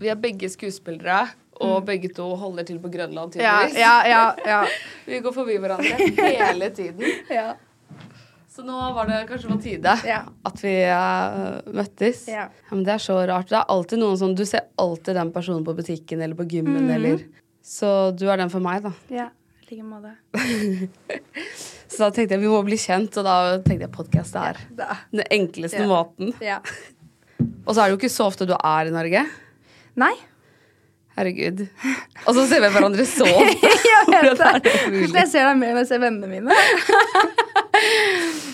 Vi er begge skuespillere, og begge to holder til på Grønland, Mm. Ja, tydeligvis. ja, ja. ja. Vi går forbi hverandre hele tiden. ja. Så nå var det kanskje på tide at vi uh, møttes. Ja. men det er så rart. Det er alltid noen sånn Du ser alltid den personen på butikken eller på gymmen mm. eller Så du er den for meg, da. ja. I like måte. Så da tenkte jeg vi må bli kjent, og da tenkte jeg podkast er den enkleste måten. Ja. Og så er det jo ikke så ofte du er i Norge. Nei. Herregud. Og så ser vi hverandre så ofte. Jeg vet Hvordan det. jeg ser deg mer når jeg ser vennene mine.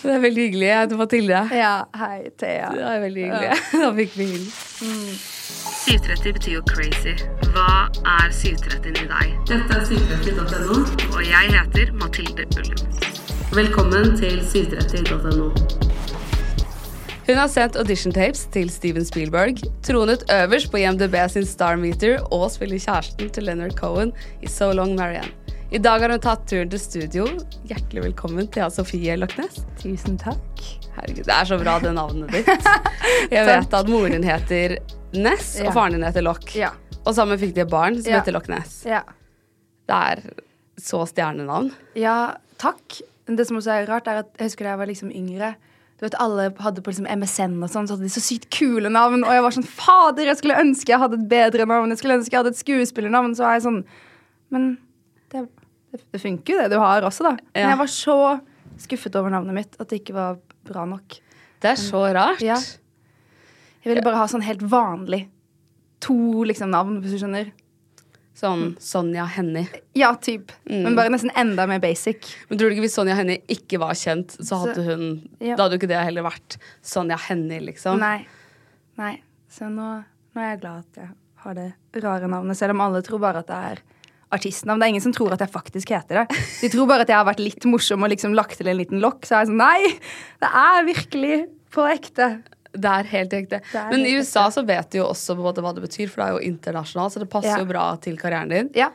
Det er veldig hyggelig. Jeg heter Mathilde. Ja, hei, Thea. Det er veldig hyggelig. Da fikk vi hilsen. Mm. 730 betyr jo crazy. Hva er 730 i deg? Dette er 730.no, og jeg heter Mathilde Ullum. Velkommen til 730.no. Hun har sendt audition-tapes til Steven Spielberg, tronet øverst på IMDb sin Star Meter og spiller kjæresten til Leonard Cohen i So Long Marianne. I dag har hun tatt turen til studio. Hjertelig velkommen til Sofie Lochnes. Tusen takk. Herregud, det er så bra det navnet ditt. Jeg vet at moren heter Ness, og faren din heter Loch. Ja. Og sammen fikk de et barn som Ja. heter Loch Ness. Ja. Det er så stjernenavn. ja, takk. Det som også er rart, er at jeg husker da jeg var liksom yngre du vet, Alle hadde på liksom MSN og sånn, så hadde de så sykt kule navn. Og jeg var sånn Fader, jeg skulle ønske jeg hadde et bedre navn. Jeg skulle ønske jeg hadde et skuespillernavn. Så var jeg sånn Men det, det, det funker jo, det du har også, da. Men jeg var så skuffet over navnet mitt at det ikke var bra nok. Det er så rart. Ja. Jeg ville bare ha sånn helt vanlig to liksom navn, hvis du skjønner. Sånn Sonja Hennie. Ja, typ. Mm. Men bare nesten enda mer basic. Men tror du ikke hvis Sonja Hennie ikke var kjent, så hadde hun ja. Da hadde jo ikke det heller vært Sonja Hennie, liksom. Nei. Nei. Så nå, nå er jeg glad at jeg har det rare navnet, selv om alle tror bare at det er artistnavn. Det er ingen som tror at jeg faktisk heter det. De tror bare at jeg har vært litt morsom og liksom lagt til en liten lokk. Så er jeg sånn Nei! Det er virkelig på ekte. Det er helt ekte. Er Men i USA USA så vet du jo også hva det betyr, for det er jo internasjonalt, så det passer Ja. jo bra til karrieren din. Ja.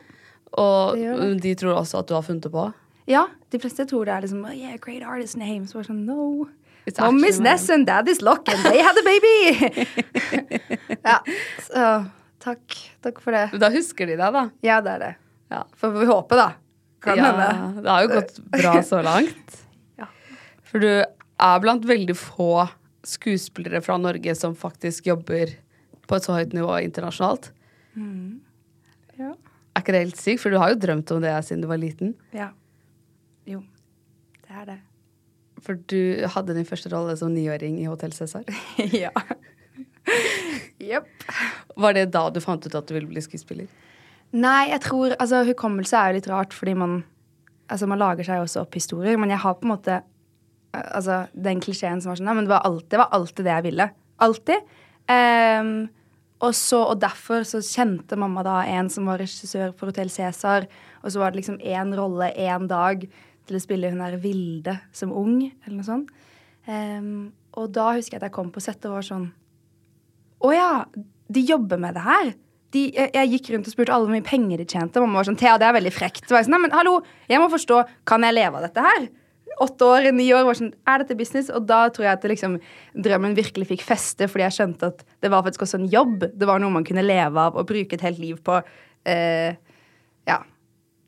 Og Det det. de tror også at du har funnet det på. ja. De fleste tror det er liksom oh, yeah, great artist name. Så bare sånn No. It's Mom is. Ness and dad is Lock and they had a baby! ja. Så takk. Takk for det. Da husker de deg, da. Ja, det er det. Ja. Får vi håpe, da. Kan ja, hende. det har jo gått bra så langt. Ja. For du er blant veldig få skuespillere fra Norge som faktisk jobber på et så høyt nivå internasjonalt. Ja. Er ikke det helt sykt? For du har jo drømt om det siden du var liten. ja. Jo. Det er det. For du hadde din første rolle som niåring i Hotell Cæsar. ja. Jepp. Var det da du fant ut at du ville bli skuespiller? Nei, jeg tror Altså, hukommelse er jo litt rart, fordi man Altså, man lager seg også opp historier, men jeg har på en måte Altså, den klisjeen som var sånn men det var alltid, var alltid det jeg ville. Alltid. Um, og så, og derfor så kjente mamma da en som var regissør for Hotell Cæsar, og så var det liksom én rolle én dag til å spille hun der Vilde som ung, eller noe sånt. Um, og da husker jeg at jeg kom på settet og var sånn Å ja, de jobber med det her. De, jeg, jeg gikk rundt og spurte alle hvor mye penger de tjente. Mamma var sånn Thea, det er veldig frekt. Så var jeg sånn, Nei, men hallo, jeg må forstå, kan jeg leve av dette her? Åtte år, ni år, var sånn, er dette business? Og da tror jeg at det liksom, drømmen virkelig fikk feste, fordi jeg skjønte at det var faktisk også en jobb. Det var noe man kunne leve av og bruke et helt liv på. Eh, ja.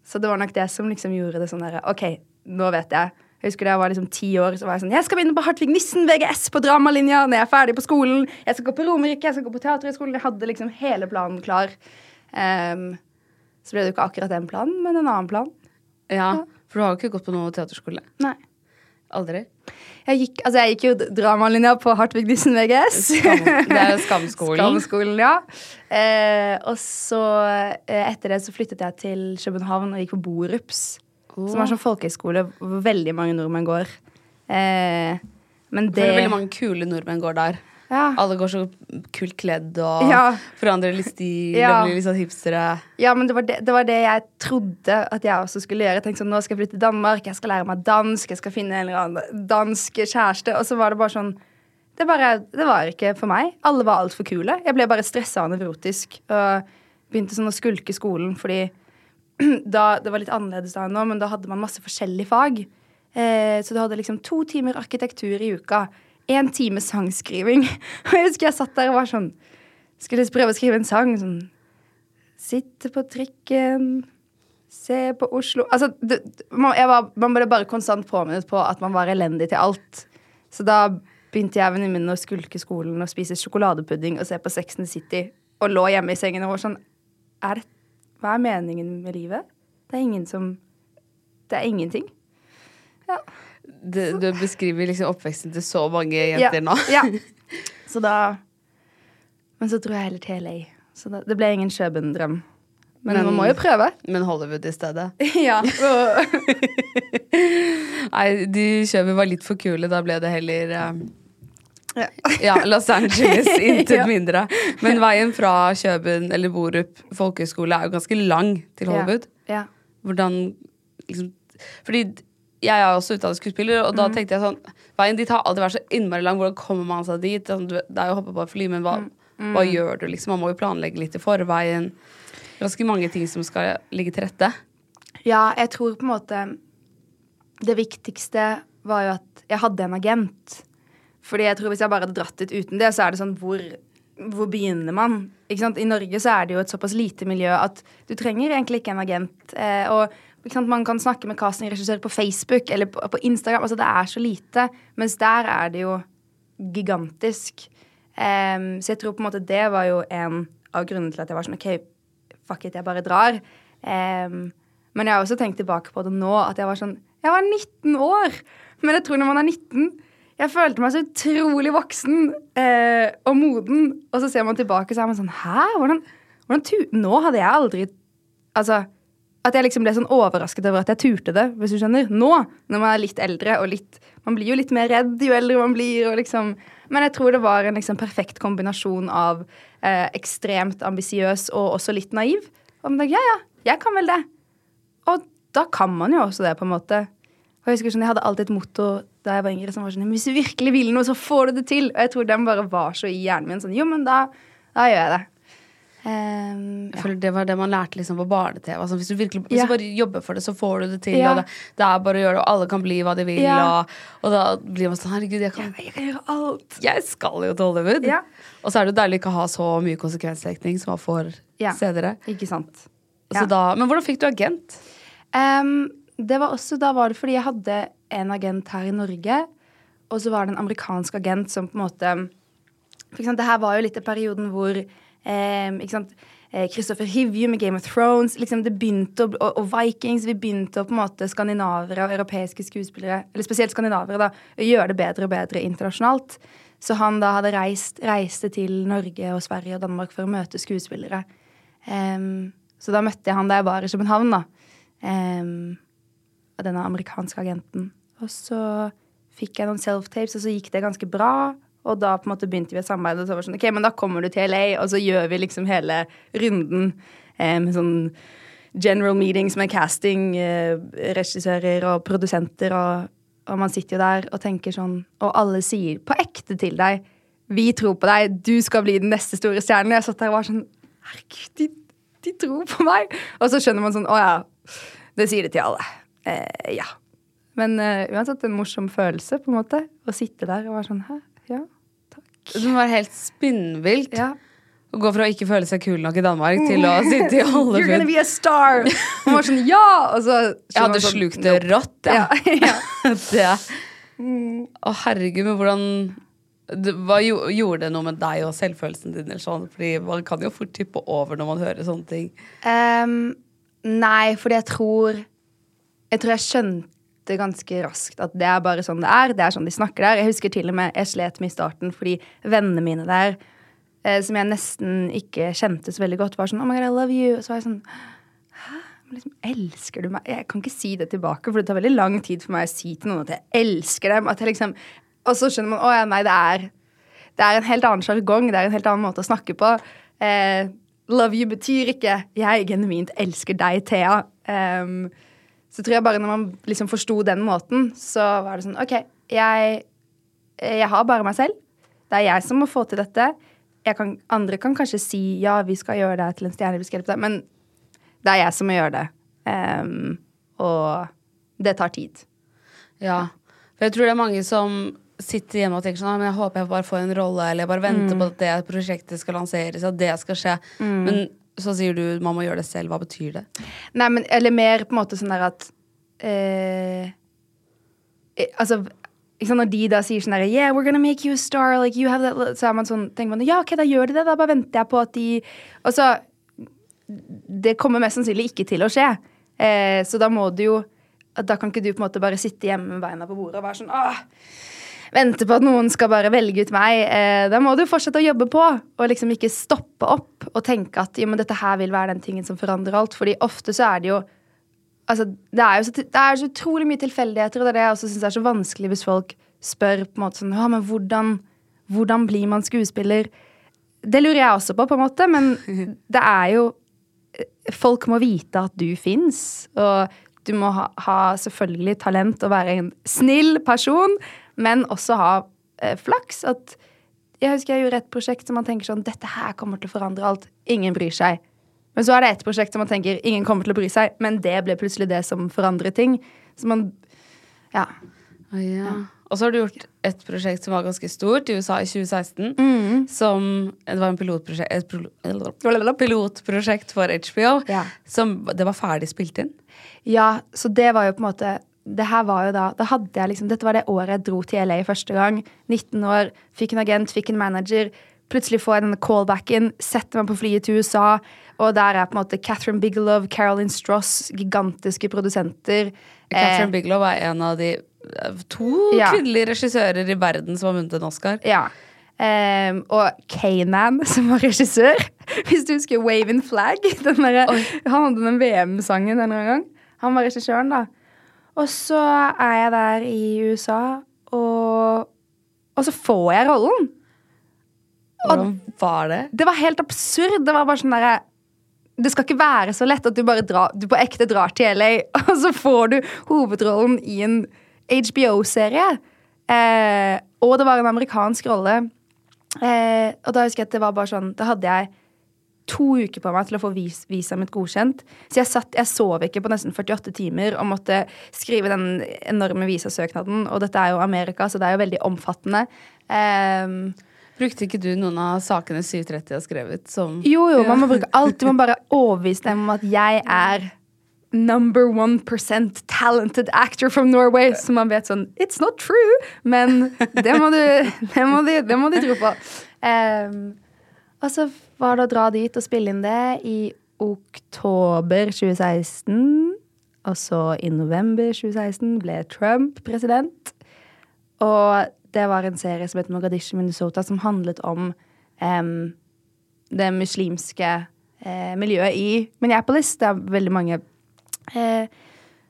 Så det var nok det som liksom gjorde det sånn derre OK, nå vet jeg. Jeg husker da jeg var liksom ti år, så var jeg sånn Jeg skal begynne på Hartvig Nissen VGS på dramalinja når jeg er ferdig på skolen. Jeg skal gå på Romerike, jeg skal gå på Teaterhøgskolen. Jeg hadde liksom hele planen klar. Um, så ble det jo ikke akkurat den planen, men en annen plan. Ja, For du har jo ikke gått på noe teaterskole? Nei. Aldri? Jeg gikk, altså jeg gikk jo dramalinja på Hartvig Nissen VGS. Skam, det er jo Skamskolen. Skamskolen, ja. Eh, og så eh, etter det så flyttet jeg til København og gikk på Borups. Som er sånn folkehøyskole hvor veldig mange nordmenn går. Eh, men det, veldig mange kule nordmenn går der. Ja, Alle går så kult kledd og Ja. forandrer litt stil Ja. og blir litt sånn hipstere. ja, men det var det, det var det jeg trodde at jeg også skulle gjøre. Jeg tenkte sånn, Nå skal jeg flytte til Danmark, jeg skal lære meg dansk, jeg skal finne en eller annen dansk kjæreste. Og så var det bare sånn Det, bare, det var ikke for meg. Alle var altfor kule. Jeg ble bare stressa og nevrotisk. Og begynte sånn å skulke skolen fordi da, Det var litt annerledes da enn nå, men da hadde man masse forskjellige fag. Eh, så du hadde liksom to timer arkitektur i uka. Én time sangskriving. Og jeg husker jeg satt der og var sånn skulle prøve å skrive en sang sånn Sitte på trikken, se på Oslo Altså, det, man, var, man, ble bare konstant påminnet på at man var elendig til alt. Så da begynte jeg venninnen min å skulke skolen og spise sjokoladepudding og se på Sex and City og lå hjemme i sengen og var sånn er det, Hva er meningen med livet? Det er ingen som Det er ingenting. Ja. Du, du beskriver liksom oppveksten til så mange jenter ja. nå. ja. Så da Men så dro jeg heller til LA. Så da, det ble ingen Kjøben-drøm. Men, men, man må jo prøve. Men Hollywood i stedet? ja. Nei, de Kjøben var litt for kule. Da ble det heller um, ja. ja. Los Angeles, intet ja. mindre. Men veien fra Kjøben eller Borup folkehøgskole er jo ganske lang til Hollywood. Ja. Hvordan liksom Fordi jeg er også utdannet skuespiller, og da mm. tenkte jeg sånn Veien dit har alltid vært så innmari lang. Hvordan kommer man seg dit? Sånn, det er jo å hoppe på et fly, men hva, mm. hva, gjør du, liksom? Man må jo planlegge litt i forveien. Ganske mange ting som skal ligge til rette. Ja, jeg tror på en måte Det viktigste var jo at jeg hadde en agent. Fordi jeg tror hvis jeg bare hadde dratt ut uten det, så er det sånn hvor, hvor begynner man? I Norge så er det jo et såpass lite miljø at du trenger egentlig ikke en agent. Eh, og man kan snakke med castingregissører på Facebook eller på, på, Instagram. altså Det er så lite. Mens der er det jo gigantisk. Um, så jeg tror på en måte det var jo en av grunnene til at jeg var sånn OK, fuck it, jeg bare drar. Um, men jeg har også tenkt tilbake på det nå, at jeg var sånn Jeg var 19 år! Men jeg tror når man er 19 Jeg følte meg så utrolig voksen uh, og moden. Og så ser man tilbake, så er man sånn Hæ? Hvordan, hvordan Nå hadde jeg aldri Altså at jeg liksom ble sånn overrasket over at jeg turte det, hvis du skjønner. Nå, når man er litt eldre og litt Man blir jo litt mer redd jo eldre man blir. og liksom Men jeg tror det var en liksom perfekt kombinasjon av eh, ekstremt ambisiøs og også litt naiv. Og man tenkte ja, ja, jeg kan vel det. Og da kan man jo også det, på en måte. Og Jeg husker sånn, jeg hadde alltid et motto da jeg var yngre som var sånn Hvis du virkelig vil noe, så får du det til. Og jeg tror den bare var så i hjernen min. sånn, Jo, men da, da gjør jeg det. Um, ja. Det var det man lærte liksom på barne-TV. Altså, hvis, du virkelig, hvis ja. du bare jobber for det, så får du det til. Ja. Og det, det, er bare å gjøre det, og alle kan bli hva de vil. Og, og, da blir man sånn Herregud, jeg kan, jeg kan, gjøre alt. Jeg skal jo til Hollywood. Og så er det deilig ikke å ha så mye konsekvensdekning som man får senere. Ikke sant. Da, men hvordan fikk du agent? Um, det var også, Da var det fordi jeg hadde en agent her i Norge, og så var det en amerikansk agent som på en måte For eksempel, det her var jo litt i perioden hvor ikke sant? Eh, Christopher Hivju med Game of Thrones. Liksom det begynte å, og, og, Vikings. Vi begynte å på en måte skandinavere og europeiske skuespillere, eller spesielt skandinavere, da, gjøre det bedre og bedre internasjonalt. Så han da hadde reist, reiste til Norge og Sverige og Danmark for å møte skuespillere. Um, så da møtte jeg han da jeg var i København, da. Um, denne amerikanske agenten. Og så fikk jeg noen self-tapes, og så gikk det ganske bra. Og da på en måte begynte vi å samarbeide, og så var det sånn OK, men da kommer du til LA, og så gjør vi liksom hele runden eh, med sånn general meetings med casting, eh, regissører og produsenter, og, og, man sitter jo der og tenker sånn Og alle sier på ekte til deg 'Vi tror på deg. Du skal bli den neste store stjernen.' Og jeg satt der og var sånn Herregud, de, de tror på meg! Og så skjønner man sånn Å ja, det sier de til alle. Eh, ja. Men uh, uansett en morsom følelse, på en måte, å sitte der og være sånn Hæ? Ja, det var helt spinnvilt. Ja. Å gå fra å ikke føle seg kul nok i Danmark til å sitte i Hollywood. You're gonna be a star! Man var sånn, ja! Og så Jeg hadde sånn, slukt det rått, ja. ja. det. Å, herregud, men hvordan det, hva Gjorde det noe med deg og selvfølelsen din? eller sånn? Fordi Man kan jo fort tippe over når man hører sånne ting. Um, nei, fordi jeg tror Jeg tror jeg skjønte skjønte ganske raskt at det er bare sånn det er. Det er sånn de snakker der. Jeg husker til og med jeg slet med i starten fordi vennene mine der, eh, som jeg nesten ikke kjente så veldig godt, var sånn Oh my God, I love you. Og så var jeg sånn Hæ? Liksom, elsker du meg? Jeg kan ikke si det tilbake, for det tar veldig lang tid for meg å si til noen at jeg elsker dem. At jeg liksom, og så skjønner man å ja, nei, det er, det er en helt annen sjargong. Det er en helt annen måte å snakke på. Eh, love you betyr ikke 'jeg genuint elsker deg, Thea'. Um, så tror jeg bare når man liksom forsto den måten, så var det sånn OK, jeg, jeg, har bare meg selv. Det er jeg som må få til dette. Kan, andre kan kanskje si ja, vi skal gjøre det til en stjerne, vi skal hjelpe deg, men det er jeg som må gjøre det. Um, og det tar tid. Ja. For jeg tror det er mange som sitter hjemme og tenker sånn «Ah, men jeg håper jeg bare får en rolle, eller jeg bare venter på at det prosjektet skal lanseres, at det skal skje. Men så sier du man må gjøre det selv. Hva betyr det? Nei, men eller mer på en måte sånn der at eh, eh, Altså ikke Når de da sier sånn der Yeah, we're gonna make you a star. Like, you have that Så er man sånn, tenker man ja, ok, da gjør de det. Da bare venter jeg på at de Og så Det kommer mest sannsynlig ikke til å skje. Eh, så da må du jo Da kan ikke du på en måte bare sitte hjemme med beina på bordet og være sånn Åh, vente på at noen skal bare velge ut meg. Eh, da må du fortsette å jobbe på, og liksom ikke stoppe opp og tenke at jo, men dette her vil være den tingen som forandrer alt. Fordi ofte så er det jo Altså, det er jo så, det er så utrolig mye tilfeldigheter, og det er det jeg også syns er så vanskelig hvis folk spør på en måte sånn Ja, men hvordan, hvordan blir man skuespiller? Det lurer jeg også på, på en måte, men det er jo Folk må vite at du fins, og du må ha, ha selvfølgelig talent og være en snill person, men også ha eh, flaks. At jeg husker jeg gjorde et prosjekt som man tenker sånn Dette her kommer til å forandre alt. Ingen bryr seg. Men så er det et prosjekt som man tenker ingen kommer til å bry seg, men det ble plutselig det som forandrer ting. Så man Ja. Å, ja. Og så har du gjort et prosjekt som var ganske stort i USA i 2016. Mm. Som Det var en pilotprosjekt, et pro- pilotprosjekt for HBO. Ja. Som Det var ferdig spilt inn. Ja, så det var jo på en måte det her var jo da, da hadde jeg liksom, Dette var det året jeg dro til LA første gang. 19 år, fikk en agent, fikk en manager. Plutselig får jeg denne callbacken, setter meg på flyet til USA. Og der er på en måte Catherine Bigelow, Caroline Stross, gigantiske produsenter. Catherine Eh, Bigelow er en av de eh, to Ja. kvinnelige regissører i verden som har vunnet en Oscar. Ja. Um, og Kanan, som var regissør. Hvis du husker Wave in Flag. Den derre- han hadde den VM-sangen en gang. Han var regissøren, da. Og så er jeg der i USA, og, og så får jeg rollen. Hvordan var det? Det var helt absurd. Det var bare sånn derre Det skal ikke være så lett at du bare drar, du på ekte drar til LA, og så får du hovedrollen i en HBO-serie. Eh, og det var en amerikansk rolle. Eh, og da husker jeg at det var bare sånn Da hadde jeg to uker på meg til å få vis, visa mitt godkjent. Så jeg, satt, jeg sov ikke på nesten 48 timer og måtte skrive den enorme visasøknaden. Og dette er jo Amerika, så det er jo veldig omfattende. Um, Brukte ikke du noen av sakene 730 har skrevet som Jo, jo, man må bruke alt. Du må bare overbevise dem om at jeg er number one percent talented actor from Norway. Så man vet sånn It's not true! Men det må du, det må du, det må du tro på. Um, og så var det å dra dit og spille inn det i oktober 2016. Og så i november 2016 ble Trump president. Og det var en serie som het Mogadishu, Minnesota, som handlet om um, det muslimske uh, miljøet i Minneapolis. Det er veldig mange Uh,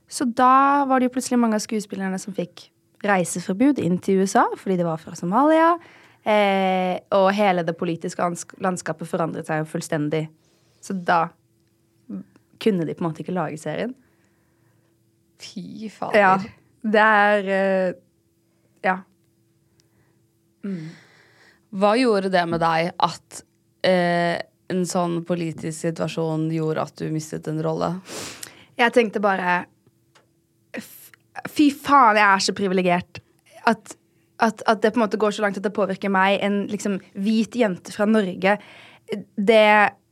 Så da var det jo plutselig mange av skuespillerne som fikk reiseforbud inn til USA fordi de var fra Somalia. Eh, og hele det politiske landskapet forandret seg jo fullstendig. Så da kunne de på en måte ikke lage serien. Fy fader. Ja. Det er eh, Ja. Hva gjorde det med deg at eh, en sånn politisk situasjon gjorde at du mistet en rolle? Jeg tenkte bare Fy faen, jeg er så privilegert. At, at, at det på en måte går så langt at det påvirker meg, en liksom hvit jente fra Norge. Det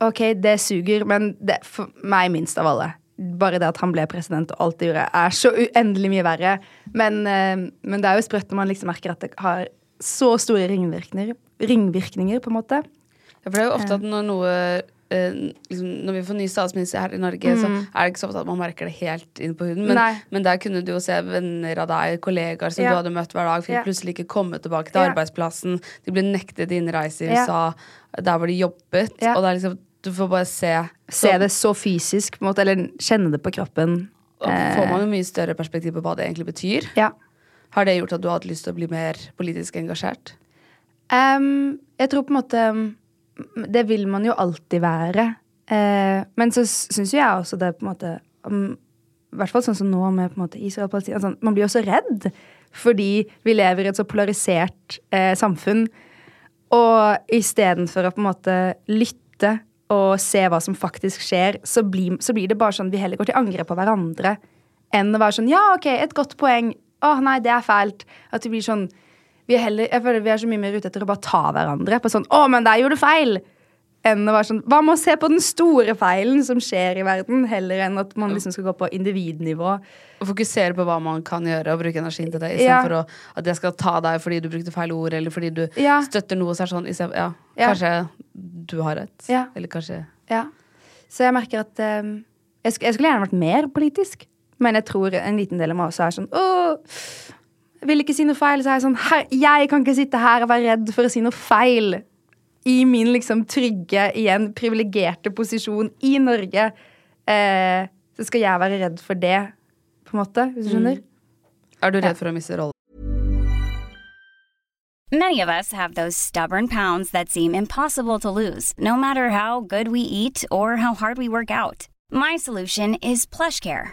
OK, det suger, men det for meg minst av alle. Bare det at han ble president og alt det gjorde, er så uendelig mye verre. Men, eh, men det er jo sprøtt når man liksom merker at det har så store ringvirkninger, ringvirkninger på en måte. Ja, for det er jo ofte at når noe eh, Når vi får ny statsminister her i Norge, så er det ikke sånn at man merker det helt inn på huden. Men, men der kunne du jo se venner av deg, kollegaer som Ja. du hadde møtt hver dag, fikk Ja. plutselig ikke komme tilbake til Ja. arbeidsplassen. De ble nektet innreise i. USA, der hvor de jobbet. Og det er liksom Du får bare se. Se det så fysisk, på en måte, eller kjenne det på kroppen. og får man jo mye større perspektiv på hva det egentlig betyr. Ja. Har det gjort at du har hatt lyst til å bli mer politisk engasjert? Um, jeg tror på en måte mm, Det vil man jo alltid være. Eh, men så syns jo jeg også det på en måte I hvert fall sånn som nå med på en måte Israel og Palestina. Sånn, man blir jo så redd fordi vi lever i et så polarisert eh, samfunn. Og istedenfor å på en måte lytte og se hva som faktisk skjer, så blir, så blir det bare sånn vi heller går til angrep på hverandre enn å være sånn Ja, OK, et godt poeng. Å nei, det er fælt. At vi blir sånn vi er, heller, jeg føler vi er så mye mer ute etter å bare ta hverandre på sånn 'Å, men der gjorde du feil!' Enn å være sånn Hva med å se på den store feilen som skjer i verden, heller enn at man liksom skal gå på individnivå. Og fokusere på hva man kan gjøre, og bruke energien til det, Ja. istedenfor ja. at jeg skal ta deg fordi du brukte feil ord, eller fordi du Ja. støtter noe så er sånn stedet- Ja, Ja. kanskje du har rett. Ja. Eller kanskje Ja. Så jeg merker at um, jeg, sk jeg skulle gjerne vært mer politisk, men jeg tror en liten del av meg også er sånn Åh, vil ikke si noe feil. Så er jeg sånn her, Jeg kan ikke sitte her og være redd for å si noe feil. I min liksom trygge, igjen privilegerte posisjon i Norge. Eh, så skal jeg være redd for det, på en måte. Hvis du skjønner? Er du Ja. redd for å miste rollen? Many of us have those stubborn pounds that seem impossible to lose, no matter how good we eat or how hard we work out. My solution is PlushCare.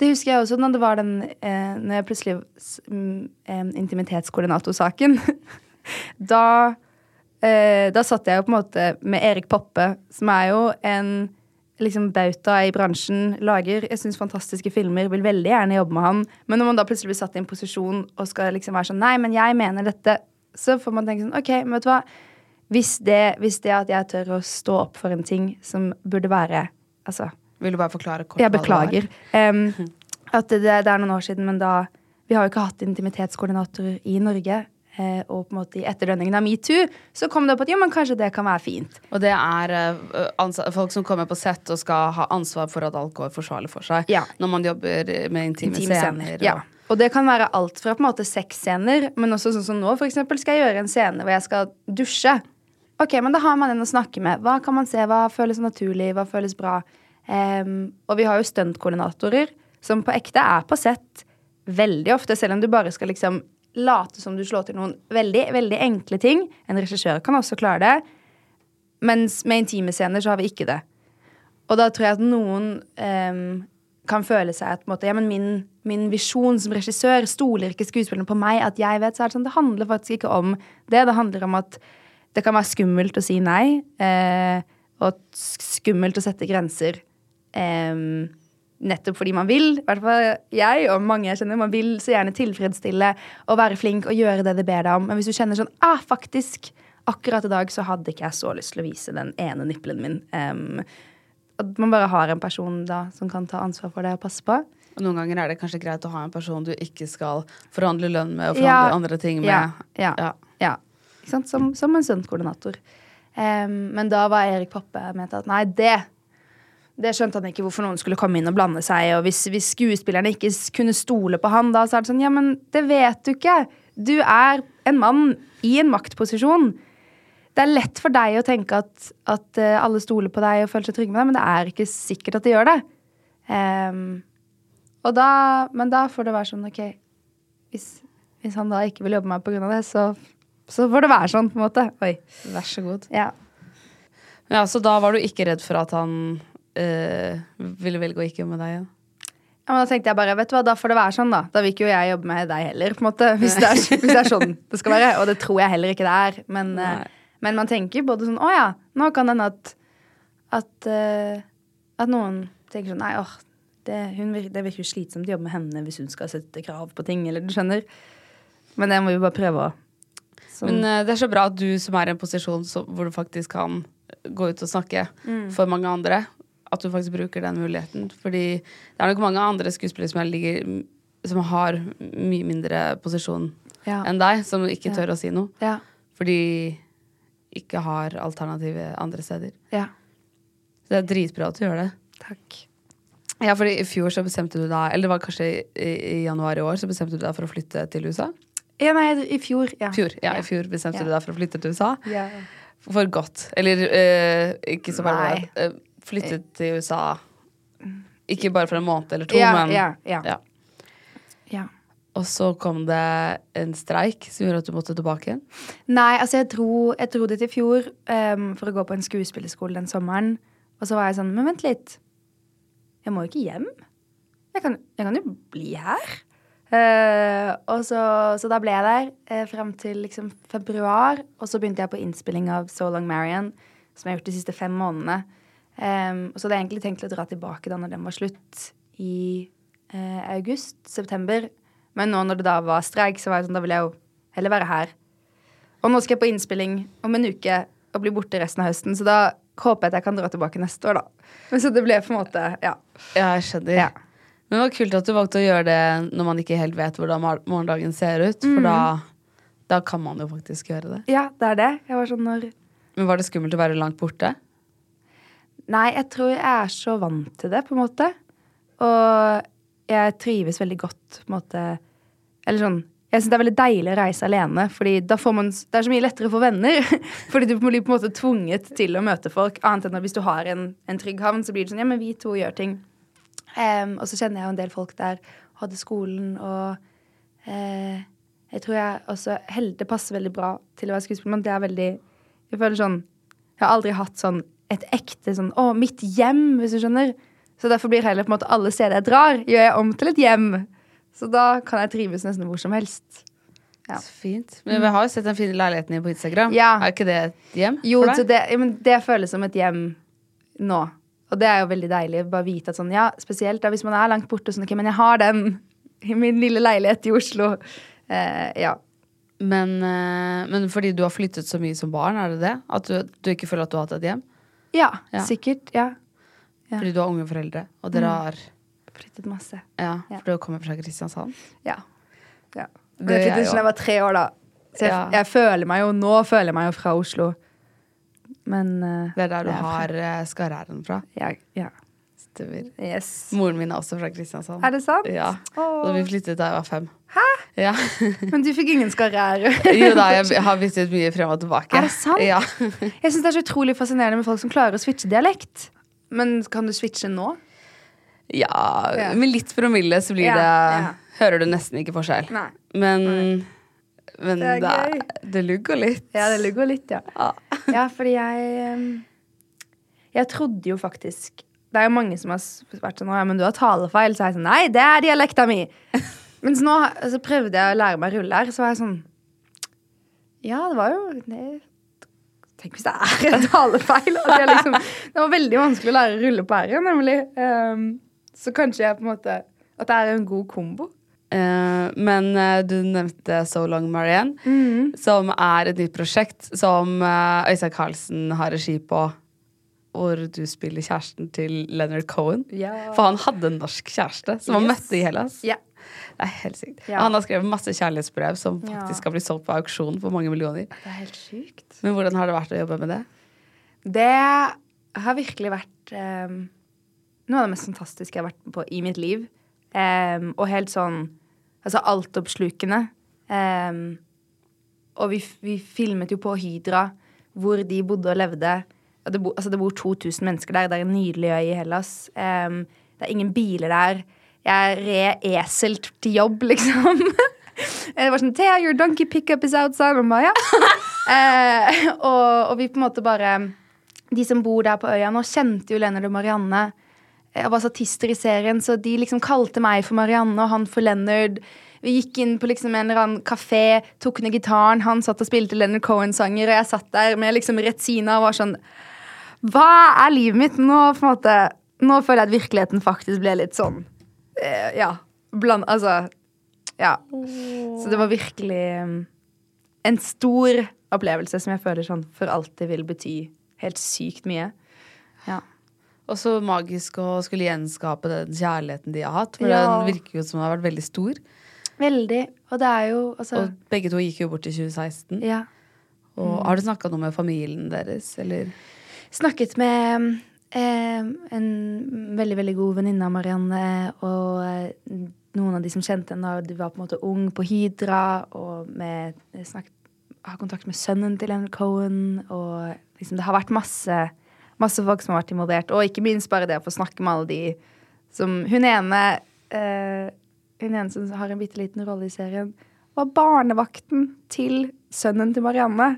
Det husker jeg også når det var den eh, Når jeg plutselig eh, Intimitetskoordinatorsaken. da eh, Da satt jeg jo på en måte med Erik Poppe, som er jo en liksom bauta i bransjen. Lager jeg synes, fantastiske filmer, vil veldig gjerne jobbe med han. Men når man da plutselig blir satt i en posisjon og skal liksom være sånn Nei, men jeg mener dette. Så får man tenke sånn OK, men vet du hva. Hvis det, hvis det at jeg tør å stå opp for en ting som burde være Altså Vil du bare forklare kort jeg beklager. Um, at det, det er noen år siden, men da Vi har jo ikke hatt intimitetskoordinatorer i Norge. Eh, og på en måte i etterdønningen av metoo så kom det opp at jo, men kanskje det kan være fint. Og det er eh, folk som kommer på sett og skal ha ansvar for at alt går forsvarlig for seg. Ja. Når man jobber med intime, Intime scener. Ja. Og det kan være alt fra på en måte sexscener, men også sånn som nå, for eksempel, skal jeg gjøre en scene hvor jeg skal dusje. Ok, men da har man en å snakke med. Hva kan man se? Hva føles naturlig? Hva føles bra? Em, og vi har jo stuntkoordinatorer som på ekte er på sett veldig ofte, selv om du bare skal liksom late som du slår til noen veldig, veldig enkle ting. En regissør kan også klare det. Mens med intime scener så har vi ikke det. Og da tror jeg at noen um, kan føle seg at måte, ja, men min, min visjon som regissør stoler ikke skuespillerne på meg. At jeg vet, så er Det sånn, det handler faktisk ikke om det. Det handler om at det kan være skummelt å si nei. Eh, og skummelt å sette grenser. Em, nettopp fordi man vil, i hvert fall jeg og mange jeg kjenner, man vil så gjerne tilfredsstille og være flink og gjøre det de ber deg om. Men hvis du kjenner sånn ah, faktisk, akkurat i dag så hadde ikke jeg så lyst til å vise den ene nippelen min. Um, at man bare har en person da som kan ta ansvar for det og passe på. Og noen ganger er det kanskje greit å ha en person du ikke skal forhandle lønn med og Ja, forhandle andre ting med. Ja, ja, Ja. ja. Som, som en stuntkoordinator. Um, men da var Erik Poppe mente at nei, det det skjønte han ikke hvorfor noen skulle komme inn og blande seg. Og hvis, hvis skuespillerne ikke kunne stole på han, da så er det sånn Ja, men det vet du ikke. Du er en mann i en maktposisjon. Det er lett for deg å tenke at, at eh, alle stoler på deg og føler seg trygge med deg, men det er ikke sikkert at de gjør det. Um, og da, men da får det være sånn, OK Hvis, hvis han da ikke vil jobbe med meg pga. det, så, så får det være sånn, på en måte. Oi. Vær så god. Ja. Ja, Så da var du ikke redd for at han eh, ville velge å ikke jobbe med deg igjen? Ja, men Da tenkte jeg bare, vet du hva, da får det være sånn, da. Da vil ikke jo jeg jobbe med deg heller, på en måte. Hvis det er, hvis det er sånn det skal være. Og det tror jeg heller ikke det er. Men, uh, Men man tenker både sånn Å ja, nå kan det hende at at, uh, at noen tenker sånn Nei, åh, det, hun, det virker jo slitsomt å jobbe med henne hvis hun skal sette krav på ting, eller du skjønner. Men det må vi bare prøve å sånn. Men uh, det er så bra at du som er i en posisjon så, hvor du faktisk kan gå ut og snakke Mm. for mange andre, at du faktisk bruker den muligheten. Fordi det er nok mange andre skuespillere som, er ligger, som har mye mindre posisjon Ja. enn deg, som ikke Ja. tør å si noe. Ja. Fordi ikke har alternativet andre steder. Ja. Så det er dritbra at du gjør det. Takk. Ja, fordi i fjor så bestemte du deg, eller det var kanskje i, i januar i år, så bestemte du deg for å flytte til USA? Ja, nei, i fjor. Ja. Fjor, ja, i fjor bestemte Ja. du deg for å flytte til USA. Ja. For godt. Eller eh, ikke så eh, flyttet til USA Ikke bare for en måned eller to, Ja, men ja, ja. Og så kom det en streik som gjorde at du måtte tilbake igjen. Nei, altså jeg dro, jeg dro dit i fjor um, for å gå på en skuespillerskole den sommeren. Og så var jeg sånn Men vent litt. Jeg må jo ikke hjem. Jeg kan, jeg kan jo bli her. Uh, og så, så da ble jeg der uh, frem til liksom februar. Og så begynte jeg på innspilling av So Long Marion, som jeg har gjort de siste fem månedene. Og så hadde jeg egentlig tenkt å dra tilbake da når den var slutt, i uh, august-september. Men nå når det da var streik, så var jeg sånn, da vil jeg jo heller være her. Og nå skal jeg på innspilling om en uke og bli borte resten av høsten, så da håper jeg at jeg kan dra tilbake neste år, da. Men så det ble på en måte Ja. Ja, jeg skjønner. Ja. Men det var kult at du valgte å gjøre det når man ikke helt vet hvordan morgendagen ser ut. For da, da kan man jo faktisk gjøre det. ja, det er det. Jeg var sånn når Men var det skummelt å være langt borte? Nei, jeg tror jeg er så vant til det, på en måte. Og jeg trives veldig godt, på en måte Eller sånn Jeg syns det er veldig deilig å reise alene, fordi da får man Det er så mye lettere å få venner. fordi du blir på en måte tvunget til å møte folk, annet enn hvis du har en, en trygg havn, så blir det sånn Ja, men vi to gjør ting. Um, og så kjenner jeg jo en del folk der. Hadde skolen og uh, Jeg tror jeg også Det passer veldig bra til å være skuespiller, men det er veldig Jeg føler sånn Jeg har aldri hatt sånn et ekte sånn Å, mitt hjem, hvis du skjønner. Så derfor blir heller på en måte alle steder jeg drar, gjør jeg om til et hjem. Så da kan jeg trives nesten hvor som helst. Ja. Så fint. Men vi har jo sett den fine leiligheten din på Instagram. Ja. Er ikke det et hjem Jo, for deg? det, ja, det føles som et hjem nå. Og det er jo veldig deilig. Bare vite at sånn, ja, spesielt da hvis man er langt borte, sånn, ok, men jeg har den i min lille leilighet i Oslo. Eh, ja. Men, eh, men fordi du har flyttet så mye som barn, er det det? At du, du ikke føler at du har hatt et hjem? Ja, Ja. sikkert. Ja. Ja. Fordi du har unge foreldre, og dere har Flyttet masse. Ja, for du kommer fra Kristiansand. Ja. ja. Det Men jeg flyttet da jeg var tre år, da. Så jeg, jeg føler meg jo Nå føler jeg meg jo fra Oslo. Men uh, Det er der du har uh, skarræren fra. Ja. ja. Yes. Moren min er også fra Kristiansand. Er det sant? Ja. Og vi flyttet da jeg var fem. Hæ? Ja. Men du fikk ingen skarriere. jo da, jeg har byttet mye frem og tilbake. Er det sant? Ja. Jeg syns det er så utrolig fascinerende med folk som klarer å switche dialekt. Men kan du switche nå? ja. Ja. Med litt promille så blir det. Hører du nesten ikke forskjell. Nei. Men, men Det det, det lugger litt. Ja, det lugger litt, ja. Ah. Ja, fordi jeg Jeg trodde jo faktisk Det er jo mange som har vært sånn ja, men du har talefeil. Så er jeg sånn Nei, det er dialekta mi! Mens nå så prøvde jeg å lære meg å rulle her, så var jeg sånn Ja, det var jo det, Tenk hvis det er en talefeil. At liksom, det var veldig vanskelig å lære å rulle på r-en, nemlig. Um, så kanskje jeg på en måte At det er en god kombo. Uh, men uh, du nevnte So Long Marianne, Mm. som er et nytt prosjekt som uh, Øystein Carlsen har regi på. Hvor du spiller kjæresten til Leonard Cohen. Ja. For han hadde en norsk kjæreste som han møtte i Hellas. Ja. Det er helt sykt. Ja. Han har skrevet masse kjærlighetsbrev som faktisk skal bli solgt på auksjon for mange millioner. Det er helt sykt. Men hvordan har det vært å jobbe med det? Det har virkelig vært um, noe av det mest fantastiske jeg har vært på i mitt liv. Um, og helt sånn Altså altoppslukende. Um, og vi, vi filmet jo på Hydra, hvor de bodde og levde. Og det, bo, altså det bor 2000 mennesker der. Det er en nydelig øy i Hellas. Um, det er ingen biler der. Jeg red esel til jobb, liksom. Det var sånn Thea, your donkey pickup is outside. Og bare, ja. eh, og, og vi på en måte bare De som bor der på øya nå, kjente jo Leonard og Marianne. Jeg var statister i serien, så de liksom kalte meg for Marianne og han for Leonard. Vi gikk inn på liksom en eller annen kafé, tok ned gitaren, han satt og spilte Leonard Cohen-sanger, og jeg satt der med liksom Retzina og var sånn Hva er livet mitt? Nå, på en måte, nå føler jeg at virkeligheten faktisk ble litt sånn eh, Ja. Bland, altså Ja. Så det var virkelig um, en stor opplevelse som jeg føler sånn for alltid vil bety helt sykt mye. Ja. Og så magisk å skulle gjenskape den kjærligheten de har hatt. For Ja. den virker jo som den har vært veldig stor. Veldig. Og det er jo altså Og begge to gikk jo bort i 2016. Ja. Og har du snakka noe med familien deres, eller? Snakket med eh, en veldig, veldig god venninne av Marianne og eh, noen av de som kjente henne da de var på en måte ung på Hydra, og med snakket, har kontakt med sønnen til Leonard Cohen, og liksom det har vært masse, masse folk som har vært involvert, og ikke minst bare det å få snakke med alle de som Hun ene eh, Hun ene som har en bitte liten rolle i serien, var barnevakten til sønnen til Marianne.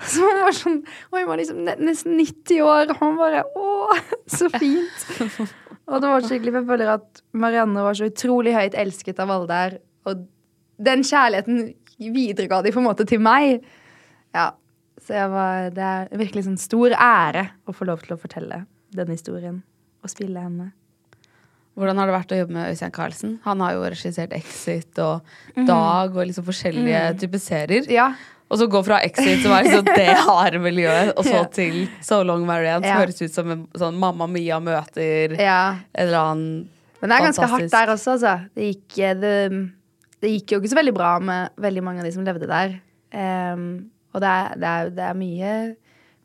Så hun var sånn Og hun var liksom nesten 90 år, og han bare Å, så fint! og det var skikkelig jeg føler at Marianne var så utrolig høyt elsket av alle der. Og den kjærligheten viderega de på en måte til meg. Ja. Så var, det er virkelig sånn stor ære å få lov til å fortelle den historien og spille henne. Hvordan har det vært å jobbe med Øystein Carlsen? Han har jo regissert Exit og Dag og liksom forskjellige typer serier. Ja. Og så gå fra Exit, som er liksom det harde miljøet, og så til So Long Marianne, som Ja. høres ut som en sånn Mamma Mia møter ja. en eller annen Men det er ganske hardt der også, altså. Det gikk, det, det gikk jo ikke så veldig bra med veldig mange av de som levde der. Um, og det er, det, er, det er mye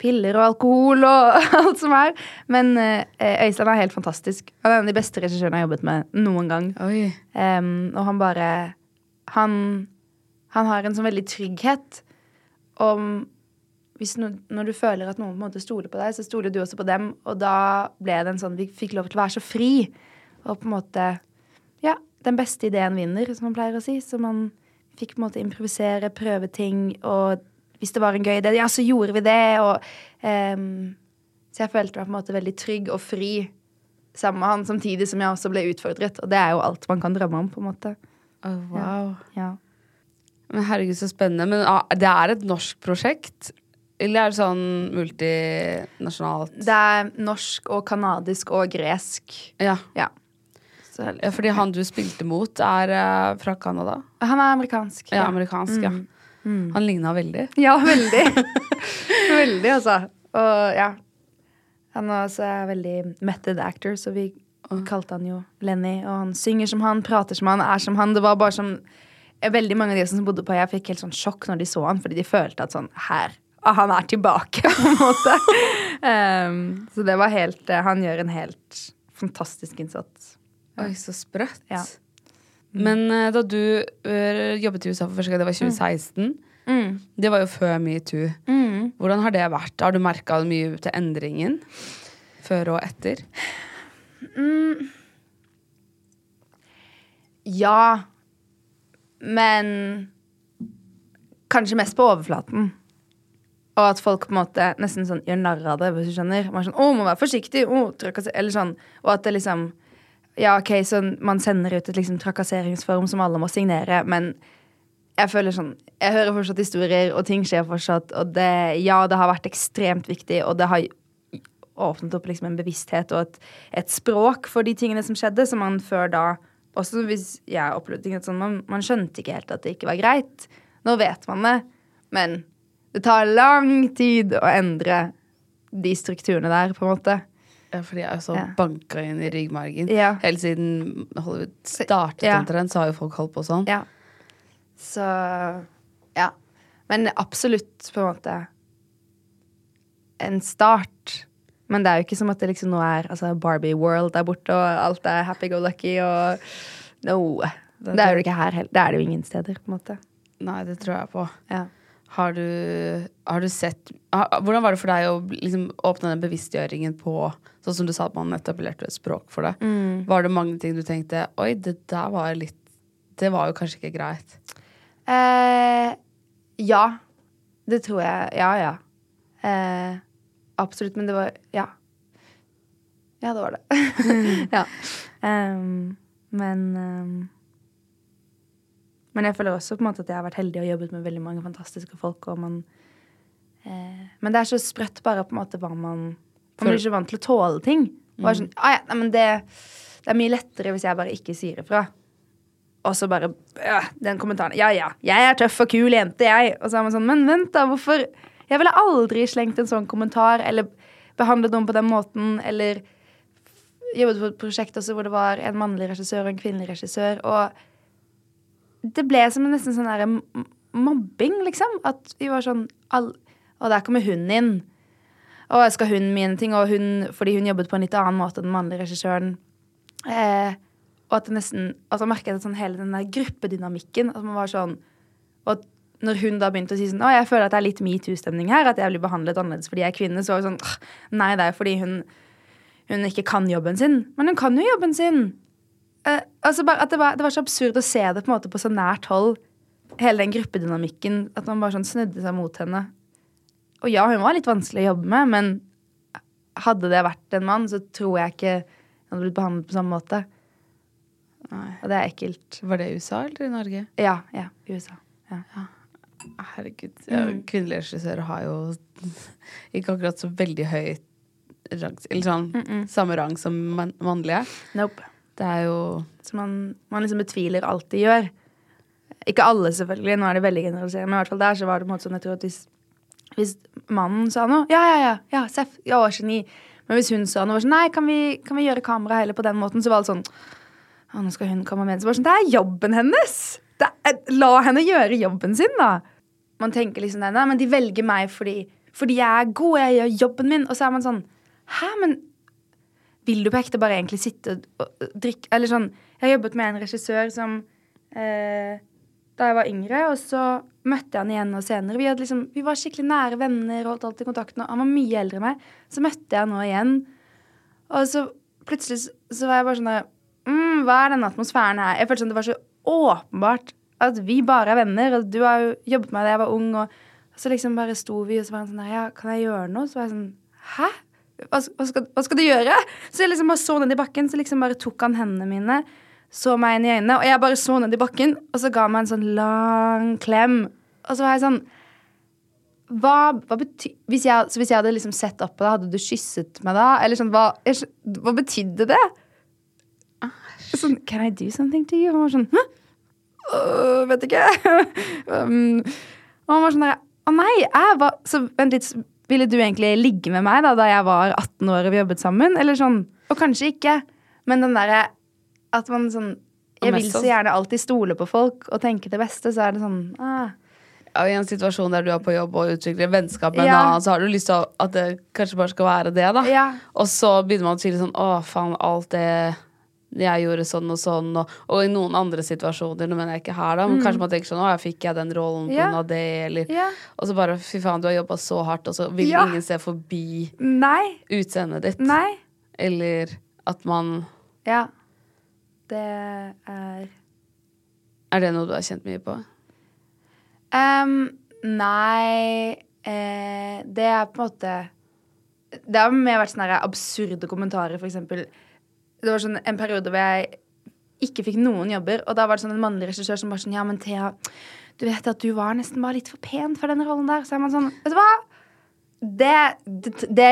piller og alkohol og alt som er. Men uh, Øystein er helt fantastisk. Han er en av de beste regissørene jeg har jobbet med noen gang. Ehm, og han bare han, han har en sånn veldig trygghet om no, Når du føler at noen på en måte stoler på deg, så stoler du også på dem. Og da ble det en sånn Vi fikk lov til å være så fri. Og på en måte Ja, den beste ideen vinner, som man pleier å si. Så man fikk på en måte improvisere, prøve ting. Og hvis det var en gøy idé, ja, så gjorde vi det. Og um, Så jeg følte meg på en måte veldig trygg og fri sammen med han, samtidig som jeg også ble utfordret. Og det er jo alt man kan drømme om, på en måte. Oh, wow. Ja. Men herregud, så spennende. Men ah, det er et norsk prosjekt? Eller er det sånn multinasjonalt? Det er norsk og kanadisk og gresk. Ja. Ja. Så, ja, fordi han du spilte mot, er uh, fra Canada? han er amerikansk. Ja, amerikansk, ja. Han ligna veldig. Ja, veldig. veldig, altså. Og ja. Han er også veldig method actor, så vi kalte han jo Lenny. Og han synger som han, prater som han, er som han. Det var bare som Veldig mange av de som bodde på øya, fikk helt sånn sjokk når de så han, fordi de følte at sånn Her. ah, Han er tilbake, på en måte. um, så det var helt eh, Han gjør en helt fantastisk innsats. Oi, så sprøtt. Ja. Men eh, da du eh, jobbet i USA for første gang, det var 2016. Det var jo før metoo. Hvordan har det vært? Har du merka mye til endringen før og etter? Ja. Men kanskje mest på overflaten. Og at folk på en måte nesten sånn gjør narr av det, hvis du skjønner. Man er sånn, å, må være forsiktig, å, Eller sånn. Og at det liksom Ja, OK, så man sender ut et liksom trakasseringsform som alle må signere, men jeg føler sånn Jeg hører fortsatt historier, og ting skjer fortsatt, og det Ja, det har vært ekstremt viktig, og det har åpnet opp liksom en bevissthet og et, et språk for de tingene som skjedde, som man før da Også hvis jeg opplevde ting sånn, man, man skjønte ikke helt at det ikke var greit. Nå vet man det, men det tar lang tid å endre de strukturene der, på en måte. Ja, for de er så Ja. banka inn i ryggmargen. Ja. Helt siden Hollywood startet Ja. omtrent, så har jo folk holdt på sånn. Ja. Så Ja. Men absolutt, på en måte, en start. Men det er jo ikke som at det liksom nå er altså Barbie World der borte, og alt er happy-go-lucky og No. Det er jo ikke her heller. Det er det jo ingen steder, på en måte. Nei, det tror jeg på. Ja. Har du, har du sett har, Hvordan var det for deg å liksom åpne den bevisstgjøringen på Sånn som du sa at man etablerte et språk for det. Var det mange ting du tenkte Oi, det der var litt Det var jo kanskje ikke greit. Eh, ja. Det tror jeg. Ja, ja. Eh, absolutt. Men det var Ja. Ja, det var det. ja. Um. Men um, Men jeg føler også på en måte at jeg har vært heldig og jobbet med veldig mange fantastiske folk. Og man, eh, men det er så sprøtt bare på en måte hva man Man blir ikke vant til å tåle ting. Er sånn, ah, ja, nei, men det, det er mye lettere hvis jeg bare ikke sier ifra. Og så bare ja, den kommentaren. Ja, ja, jeg er tøff og kul jente, jeg. Og så er man sånn, men vent, da, hvorfor Jeg ville aldri slengt en sånn kommentar eller behandlet noen på den måten, eller jobbet på et prosjekt også hvor det var en mannlig regissør og en kvinnelig regissør, og det ble som en nesten sånn der mobbing, liksom. At vi var sånn all, Og der kommer hun inn. Og skal hun mine ting, og hun, fordi hun jobbet på en litt annen måte enn den mannlige regissøren. Eh, og at det nesten at man merket jeg sånn hele den der gruppedynamikken At man var sånn Og at når hun da begynte å si sånn Å, jeg føler at det er litt metoo-stemning her, at jeg blir behandlet annerledes fordi jeg er kvinne, så var det sånn Nei, det er fordi hun, hun ikke kan jobben sin. Men hun kan jo jobben sin! Uh, altså bare at det var, det var så absurd å se det på en måte på så nært hold. Hele den gruppedynamikken. At man bare sånn snudde seg mot henne. Og ja, hun var litt vanskelig å jobbe med, men hadde det vært en mann, så tror jeg ikke hun hadde blitt behandlet på samme måte. Og det er ekkelt. Var det USA eller i Norge? Ja, ja, USA. Ja. Herregud. Ja, Mm. Kvinnelige regissører har jo ikke akkurat så veldig høy rang Eller sånn samme rang som man, mannlige. Nope. Det er jo Så man, man liksom betviler alt de gjør. Ikke alle, selvfølgelig. Nå er det veldig generaliserende, men i hvert fall der så var det på en måte sånn jeg tror at hvis, hvis mannen sa noe Ja, ja, ja, ja, Seff, ja, geni. Men hvis hun sa noe, var sånn Nei, kan vi, kan vi gjøre kameraet heller på den måten? Så var det sånn Å, nå skal hun komme med. Så bare sånn Det er jobben hennes! Det er, la henne gjøre jobben sin, da. Man tenker liksom det, Nei, men de velger meg fordi, fordi jeg er god, jeg gjør jobben min. Og så er man sånn Hæ, men vil du på ekte bare egentlig sitte og drikke Eller sånn Jeg har jobbet med en regissør som eh, Da jeg var yngre, og så møtte jeg han igjen og senere. Vi, hadde liksom, vi var skikkelig nære venner og holdt alltid kontakten. Og han var mye eldre enn meg. Så møtte jeg han nå igjen. Og så plutselig så var jeg bare sånn der mm, Hva er denne atmosfæren her? Jeg følte sånn det var så åpenbart at vi bare er venner. Og du har jo jobbet med meg da jeg var ung, og så liksom bare sto vi, og så var han sånn Ja, kan jeg gjøre noe? Så var jeg sånn Hæ? Hva, skal, hva skal du gjøre? Så jeg liksom bare så ned i bakken, så liksom bare tok han hendene mine, så meg inn i øynene, og jeg bare så ned i bakken, og så ga han meg en sånn lang klem. Og så var jeg sånn hva, hva betyr, hvis, jeg, så hvis jeg hadde liksom sett opp på deg, hadde du kysset meg da? Eller sånn, hva, hva betydde det? Sånn, Can I do something to you? Og han var sånn Hæ? Øh, vet ikke. um, og han var sånn der Å nei, jeg var Så vent litt, ville du egentlig ligge med meg da da jeg var 18 år og vi jobbet sammen? Eller sånn Og kanskje ikke. Men den derre at man sånn Jeg vil så sånn- gjerne alltid stole på folk og tenke det beste, så er det sånn ah, ja, I en situasjon der du er på jobb og utvikler vennskap med en annen, så har du lyst til at det kanskje bare skal være det, da. Ja. Og så begynner man å si litt sånn Å, faen, alt det jeg gjorde sånn og sånn, og, og i noen andre situasjoner, nå mener jeg ikke her, da, men kanskje man tenker sånn Å, fikk jeg den rollen på Yeah. Det, eller yeah. Og så bare Fy faen, du har jobba så hardt, og så vil Ja. ingen se forbi Nei. utseendet ditt. Nei. Eller at man Ja. Det er Er det noe du har kjent mye på? Um, Nei eh, Det er på en måte Det har mer vært sånne absurde kommentarer, for eksempel. Det var sånn en periode hvor jeg ikke fikk noen jobber, og da var det sånn en mannlig regissør som bare sånn Ja, men Thea, du vet at du var nesten bare litt for pen for den rollen der. Så er man sånn Vet du hva? Det, det, det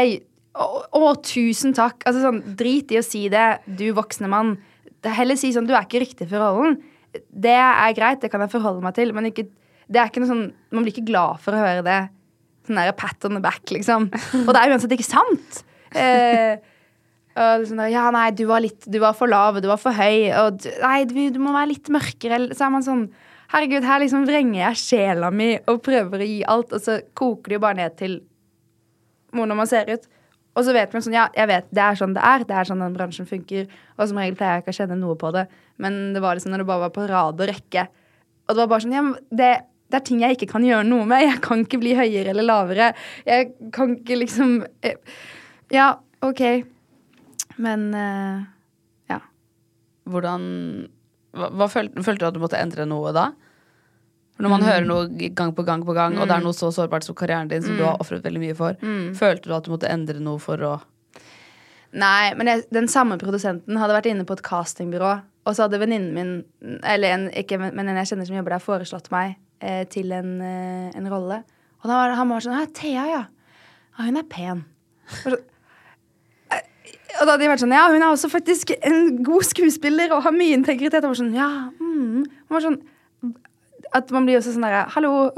å, å, tusen takk. Altså sånn, Drit i å si det, du voksne mann. Er Heller si sånn Du er ikke riktig for rollen. Det er greit, det kan jeg forholde meg til, men ikke, det er ikke noe sånn Man blir ikke glad for å høre det. Sånn der pat on the back, liksom. Og det er uansett ikke sant. Eh, og sånn ja, nei, du var, litt, du var for lav, du var for høy. Og du, nei, du, du må være litt mørkere. Så er man sånn Herregud, her liksom vrenger jeg sjela mi og prøver å gi alt, og så koker det jo bare ned til hvordan man ser ut. Og så vet man sånn, ja, jeg vet, det er sånn det er. Det er sånn den bransjen funker. Og som regel pleier jeg ikke å kjenne noe på det. Men det var liksom når det bare var på rad og rekke. Og det var bare sånn, ja, det, det er ting jeg ikke kan gjøre noe med. Jeg kan ikke bli høyere eller lavere. Jeg kan ikke liksom eh, Ja, OK. Men uh, ja. Hvordan Hva, hva følte, følte du at du måtte endre noe da? For Når man hører noe gang på gang på gang, og det er noe så sårbart som karrieren din, som du har ofret veldig mye for, følte du at du måtte endre noe for å Nei, men jeg, den samme produsenten hadde vært inne på et castingbyrå Og så hadde venninnen min, eller en, ikke, men en jeg kjenner som jobber der, foreslått meg eh, til en, eh, en rolle. Og da var han var sånn Thea, ja. ja. Hun er pen. Så, og da hadde de vært sånn Ja, hun er også faktisk en god skuespiller og har mye integritet. Og var sånn, ja, mm. Han var sånn At man blir også sånn derre Hallo,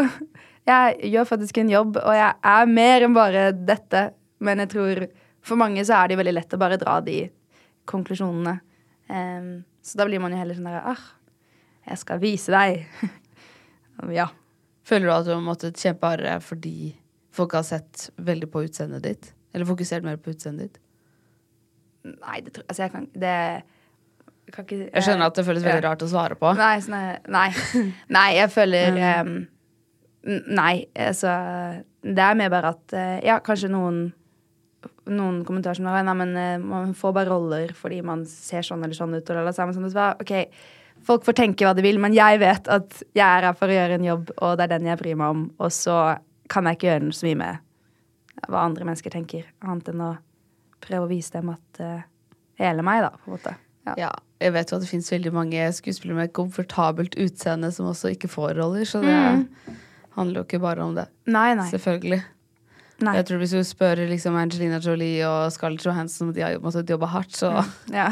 jeg gjør faktisk en jobb, og jeg er mer enn bare dette. Men jeg tror for mange så er det veldig lett å bare dra de konklusjonene. Um, så da blir man jo heller sånn der Ah, jeg skal vise deg. ja. Føler du at du har måttet kjempe hardere fordi folk har sett veldig på utseendet ditt? Eller fokusert mer på utseendet ditt? Nei, det tror Altså, jeg kan Det kan ikke Jeg skjønner at det føles veldig ja. rart å svare på. Nei, sånn nei. nei, jeg føler um, Nei, altså Det er mer bare at eh, Ja, kanskje noen noen kommentarer som er Nei, men eh, man får bare roller fordi man ser sånn eller sånn ut. Og oss sånn, ok, Folk får tenke hva de vil, men jeg vet at jeg er her for å gjøre en jobb, og det er den jeg bryr meg om. Og så kan jeg ikke gjøre så mye med hva andre mennesker tenker, annet enn å prøve å vise dem at uh, hele meg, da, på en måte. Ja. ja. Jeg vet jo at det fins veldig mange skuespillere med komfortabelt utseende som også ikke får roller, så det mm. handler jo ikke bare om det. Nei, nei. Selvfølgelig. Nei. Jeg tror Hvis du spør liksom Angelina Jolie og Scarlett Johansson om de har måttet jobbe hardt, så ja.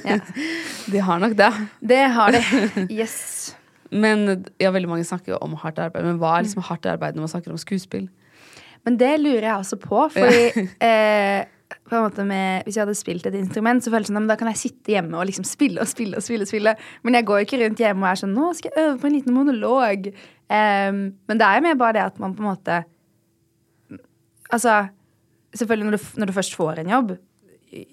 Ja. De har nok det. Det har de. Yes. Men ja, veldig mange snakker jo om hardt arbeid. Men hva er liksom hardt arbeid når man snakker om skuespill? Men det lurer jeg også på, fordi eh, på en måte med, Hvis jeg hadde spilt et instrument, så føles det som da kan jeg sitte hjemme og liksom spille og spille. og spille, og spille. Men jeg går ikke rundt hjemme og er sånn Nå skal jeg øve på en liten monolog. Um, men det er jo mer bare det at man på en måte Altså, selvfølgelig når du, når du, først får en jobb,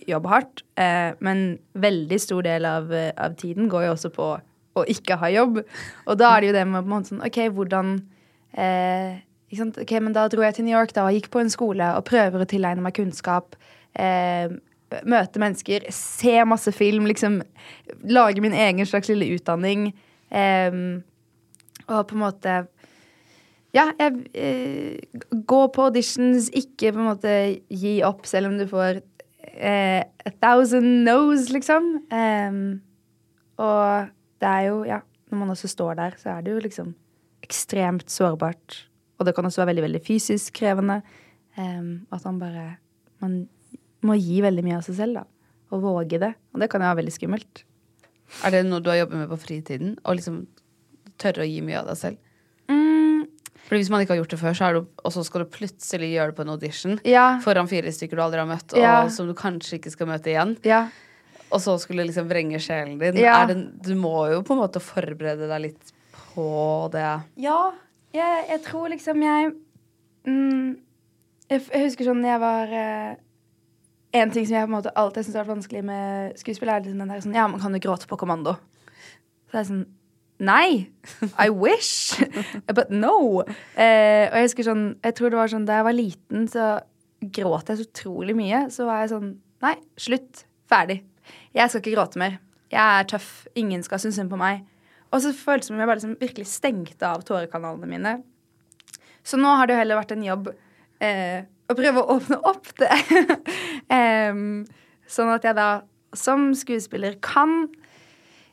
jobb hardt, uh, men veldig stor del av, av, tiden går jo også på å ikke ha jobb. Og da er det jo det med på en måte sånn OK, hvordan eh, Ok, men da dro jeg til New York da og gikk på en skole og prøver å tilegne meg kunnskap. Eh, møte mennesker, se masse film, liksom lage min egen slags lille utdanning. Eh, og på en måte ja, jeg eh, gå på auditions, ikke på en måte gi opp selv om du får eh, a thousand no's, liksom. Um, og det er jo, ja, når man også står der, så er det jo liksom ekstremt sårbart. Og det kan også være veldig, veldig fysisk krevende. Um, at man bare Man må gi veldig mye av seg selv, da. Og våge det. Og det kan jo være veldig skummelt. Er det noe du har jobbet med på fritiden? Å liksom tørre å gi mye av deg selv? Fordi Hvis man ikke har gjort det før, så du, og så skal du plutselig gjøre det på en audition ja. foran fire stykker du aldri har møtt, og ja. som du kanskje ikke skal møte igjen, ja. og så skulle liksom vrenge sjelen din det, Du må jo på en måte forberede deg litt på det. Ja, jeg, jeg tror liksom jeg mm, jeg, jeg, husker sånn jeg var eh, En ting som jeg på en måte alltid syns vært vanskelig med skuespill, er liksom den der sånn Ja, man kan jo gråte på kommando. Så er sånn Nei! I wish! But no. Eh, og jeg husker sånn, jeg tror det var sånn, Da jeg var liten, så gråt jeg så utrolig mye. Så var jeg sånn Nei, slutt. Ferdig. Jeg skal ikke gråte mer. Jeg er tøff. Ingen skal synes synd på meg. Og så føltes det som om jeg bare liksom virkelig stengte av tårekanalene mine. Så nå har det jo heller vært en jobb eh, å prøve å åpne opp det. um, sånn at jeg da som skuespiller kan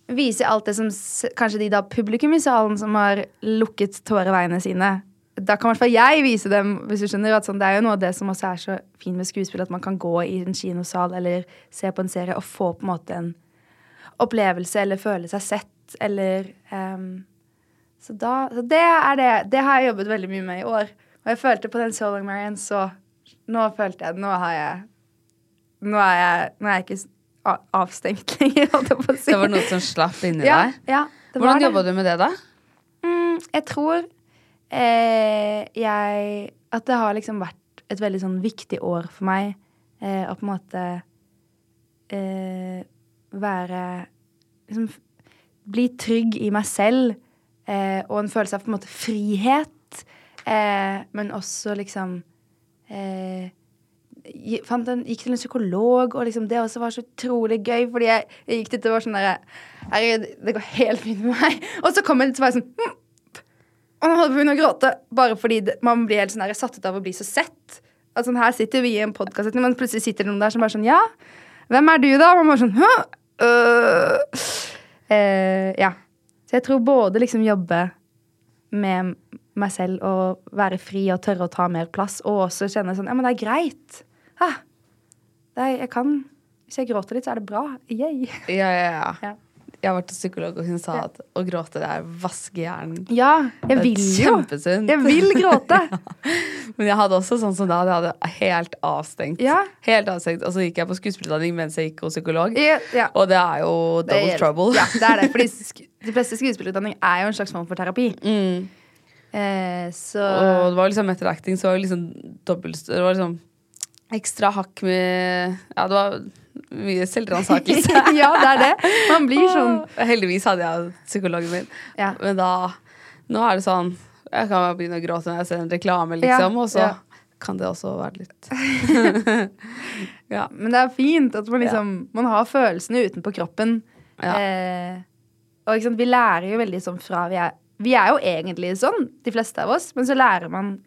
vise alt det som kanskje de da publikum i salen som har lukket tåreveiene sine. Da kan i hvert fall jeg vise dem, hvis du skjønner, at sånn, det er jo noe av det som også er så fint med skuespill, at man kan gå i en kinosal eller se på en serie og få på en måte en opplevelse eller føle seg sett eller um, så, da, så det er det. Det har jeg jobbet veldig mye med i år. Og jeg følte på den So Long Marian, så nå følte jeg Nå har jeg Nå er jeg, nå er jeg ikke avstengt lenger, holdt jeg på å si. Det var noe som slapp inni ja, deg? Ja, Hvordan jobba du med det, da? Mm, jeg tror eh, jeg At det har liksom vært et veldig sånn viktig år for meg eh, å på en måte eh, være liksom Bli trygg i meg selv eh, og en følelse av på en måte frihet, eh, men også liksom eh, en, gikk til en psykolog, og liksom det også var så utrolig gøy. Fordi jeg, jeg gikk dit og var sånn derre Herregud, det går helt fint med meg. Og så kom jeg dit og var sånn hm, Og nå holder på å gråte. Bare fordi det, man blir helt sånn der, satt ut av å bli så sett. At sånn, her sitter vi i en podkast, men plutselig sitter det noen der som bare sånn Ja, hvem er du, da? Og man bare sånn Hæ? Øh. Eh, ja. Så jeg tror både liksom jobbe med meg selv og være fri og tørre å ta mer plass, og også kjenne sånn Ja, men det er greit. Ah, det er, jeg kan Hvis jeg gråter litt, så er det bra. Yeah. Ja, ja, ja. Ja. Jeg har vært til psykolog, og hun sa at å gråte det er å vaske hjernen. Ja, jeg Det vil jo. Jeg vil gråte. Men jeg hadde også sånn som da, jeg hadde helt avstengt. Ja. Helt avstengt. Og så gikk jeg på skuespillerutdanning mens jeg gikk hos psykolog. Ja, ja. Og det er jo Det double er- trouble. Ja, det er det. Fordi de fleste skuespillerutdanning er jo en slags form for terapi. Eh, så Og det var liksom etter acting, så var det liksom dobbelt Det var liksom ekstra hakk med Ja, det var mye selvransakelse. Ja, det er det. Man blir sånn Heldigvis hadde jeg psykologen min. Ja. Men da Nå er det sånn Jeg kan begynne å gråte når jeg ser en reklame, liksom. Ja, Og så ja. kan det også være litt Ja. Men det er fint at man liksom Man har følelsene utenpå kroppen. Eh, og ikke sant, vi lærer jo veldig sånn fra vi er Vi er jo egentlig sånn, de fleste av oss, men så lærer man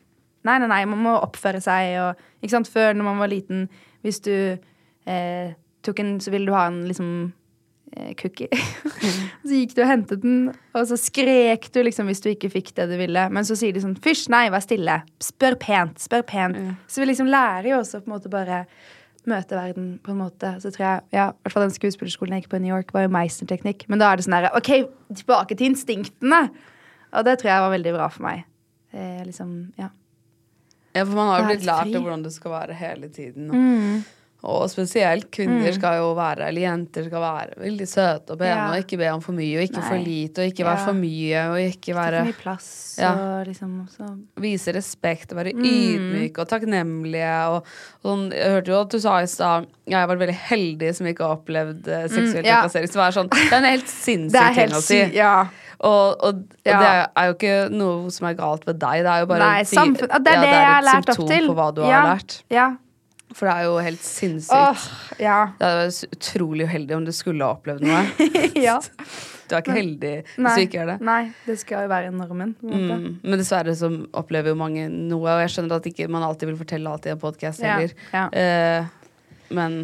Nei, nei, nei, man må oppføre seg og Ikke sant, før når man var liten, hvis du eh, en Så ville du ha en liksom eh, cookie. så gikk du og hentet den, og så skrek du liksom hvis du ikke fikk det du ville. Men så sier de sånn Fysj, nei, vær stille. Spør pent. Spør pent. Så vi liksom lærer jo også på en måte bare møte verden på en måte. Så tror jeg, ja, i hvert fall den skuespillerskolen jeg gikk på i New York, var jo meisterteknikk. Men da er det sånn herre OK, tilbake til instinktene. Og det tror jeg var veldig bra for meg. Eh, liksom, ja. Ja, for man har jo blitt lært hvordan det skal være hele tiden. Og, og spesielt kvinner skal jo være, eller jenter skal være veldig søte og pene Ja. og ikke be om for mye og ikke Nei. for lite og ikke være Ja. for mye og ikke være Ikke for mye plass Ja. og liksom også Vise respekt og være Mm. ydmyke og takknemlige. Og, og sånn, jeg hørte jo at du sa i stad Jeg har vært veldig heldig som ikke har opplevd eh, seksuell Mm, ja. trakassering. Som er sånn, det er en helt Det sinnssyk er ting å si. Ja. Og, og, og det er jo ikke noe som er galt ved deg. Det er jo bare Nei, samfunn, ja, det er ja, det jeg har lært opp symptom til. på hva du ja. har lært. Ja. For det er jo helt sinnssykt. Åh, ja. Det hadde vært utrolig uheldig om du skulle ha opplevd noe. ja. Du er ikke heldig hvis Nei. du ikke gjør det. Nei, det skal jo være normen. Mm. Men dessverre så opplever jo mange noe, og jeg skjønner at ikke man alltid vil fortelle alt i en podkast Ja, heller. ja. Uh, men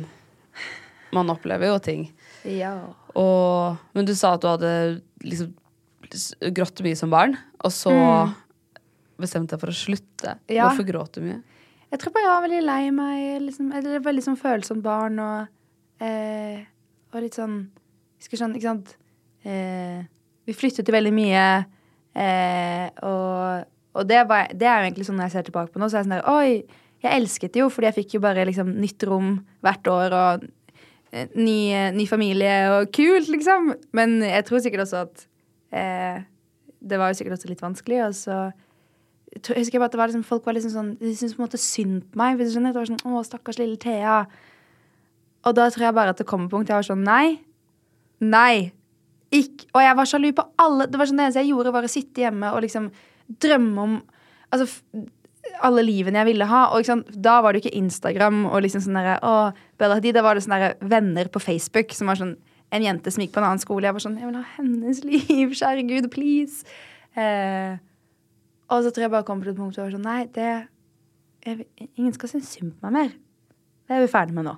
man opplever jo ting. Ja. Og, men du sa at du hadde liksom grått mye som barn, og så bestemte deg for å slutte. Mm. Hvorfor gråt du mye? Jeg tror bare jeg var veldig lei meg. Liksom, eller veldig sånn følsomt barn og, eh, og litt sånn Husker sånn, ikke sant eh, Vi flyttet jo veldig mye, eh, og, og det, var, det er jo egentlig sånn når jeg ser tilbake på nå, så er jeg sånn der Oi, jeg elsket det jo, fordi jeg fikk jo bare liksom nytt rom hvert år og eh, ny, ny familie og kult, liksom. Men jeg tror sikkert også at eh, det var jo sikkert også litt vanskelig, og så jeg husker bare at var liksom, folk var liksom sånn De syntes på en måte synd på meg. Hvis du skjønner. Det var sånn, Å, stakkars lille Thea. Og da tror jeg bare at det kom et punkt jeg var sånn Nei. Nei. Ikke. Og jeg var sjalu på alle. Det var sånn det eneste jeg gjorde, var å sitte hjemme og liksom drømme om Altså alle livene jeg ville ha. Og sant? da var det jo ikke Instagram og liksom sånn derre. Da var det sånn derre venner på Facebook som var sånn En jente som gikk på en annen skole. Jeg var sånn Jeg vil ha hennes liv. Kjære Gud, please. Eh, og så tror jeg bare kom til et punkt hvor jeg var sånn Nei, det jeg, Ingen skal synes synd på meg mer. Det er vi ferdig med nå.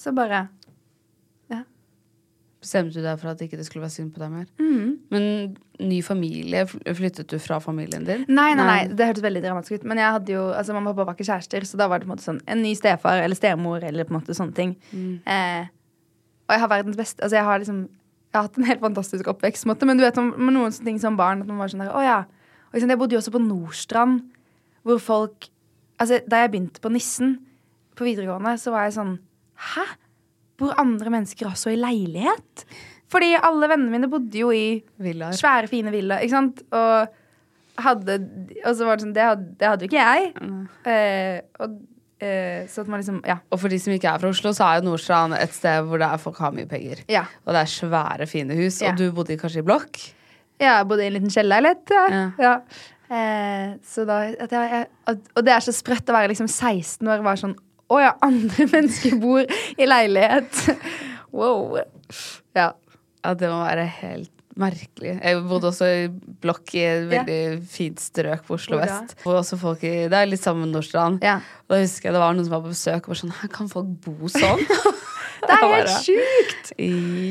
Så bare Ja. Bestemte du deg for at ikke det skulle være synd på deg mer? Mm. Men ny familie, flyttet du fra familien din? Nei, nei, nei, det hørtes veldig dramatisk ut. Men jeg hadde jo, altså mamma og pappa var ikke kjærester, så da var det på en måte sånn en ny stefar eller stemor eller på en måte sånne ting. Eh, og jeg har verdens beste Altså jeg har liksom Jeg har hatt en helt fantastisk oppvekst, måte, men du vet om noen sånne ting som barn at man var sånn der Å ja. Og jeg bodde jo også på Nordstrand, hvor folk Altså, da jeg begynte på Nissen på videregående, så var jeg sånn Hæ? Bor andre mennesker også i leilighet? Fordi alle vennene mine bodde jo i Villar. svære, fine villaer, ikke sant? Og hadde Og så var det sånn Det hadde, det hadde jo ikke jeg. Eh, og, eh, så at man liksom Ja. Og for de som ikke er fra Oslo, så er jo Nordstrand et sted hvor er folk har mye penger. Ja. Og det er svære, fine hus. Ja. Og du bodde kanskje i blokk? Jeg bodde i en liten kjellerleilighet. Ja. Ja. ja. Eh, så da at jeg, jeg, Og det er så sprøtt å være liksom 16 år og være sånn Å ja, andre mennesker bor i leilighet. wow. Ja. Ja, det må være helt merkelig. Jeg bodde også i blokk i et Ja. veldig fint strøk på Oslo vest. Hvor også folk i, det er litt sammen med Nordstrand. Ja. Og da husker jeg det var noen som var på besøk og var sånn Her kan folk bo sånn? Det er helt sjukt!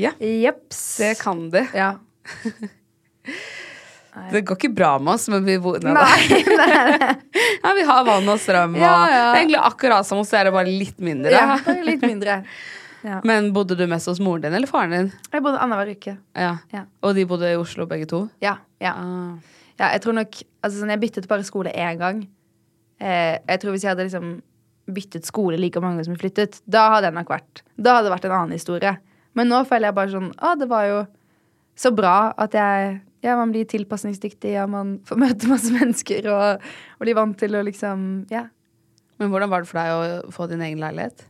Ja, Jeps. det kan de. Ja. Det går ikke bra med oss, men vi bor Nei, nei, Nei. Ja, vi har vann og strøm, og Ja, ja. det er egentlig akkurat som oss, det bare litt mindre. ja, bare litt mindre. Ja. Men bodde du mest hos moren din eller faren din? Jeg bodde annenhver uke. Ja. Ja. Og de bodde i Oslo begge to? Ja. ja. Ah. Ja, jeg tror nok altså, sånn, Jeg byttet bare skole én gang. Eh, jeg tror Hvis jeg hadde liksom byttet skole like mange som jeg flyttet, da hadde jeg nok vært Da hadde det vært en annen historie. Men nå føler jeg bare sånn Å, det var jo så bra at jeg Ja, man blir tilpasningsdyktig, ja, man får møte masse mennesker og, og blir vant til å liksom Ja. Men hvordan var det for deg å få din egen leilighet?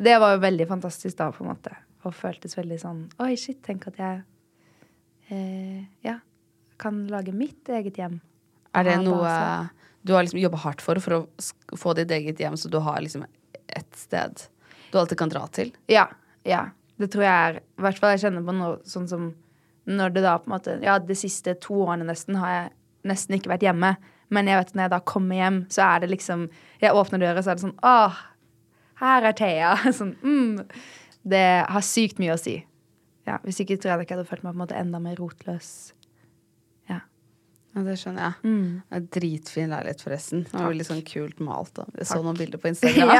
Det var jo veldig fantastisk da, på en måte. Og føltes veldig sånn Oi, shit, tenk at jeg eh, Ja, kan lage mitt eget hjem. Er det noe du har liksom jobba hardt for, for å få ditt eget hjem, så du har liksom ett sted du alltid kan dra til? Ja. Ja. Det tror jeg er I hvert fall jeg kjenner på noe sånn som når det da på en måte Ja, de siste to årene nesten har jeg nesten ikke vært hjemme. Men jeg vet når jeg da kommer hjem, så er det liksom Jeg åpner døra, så er det sånn Åh, her er Thea. Sånn, mm. Det har sykt mye å si. Ja, Hvis ikke tror jeg ikke hadde følt meg på en måte enda mer rotløs. Ja. Ja, det skjønner jeg. Mm. Det er Dritfin leilighet, forresten. Det var veldig sånn kult malt. Da. Jeg så noen bilder på Instagram.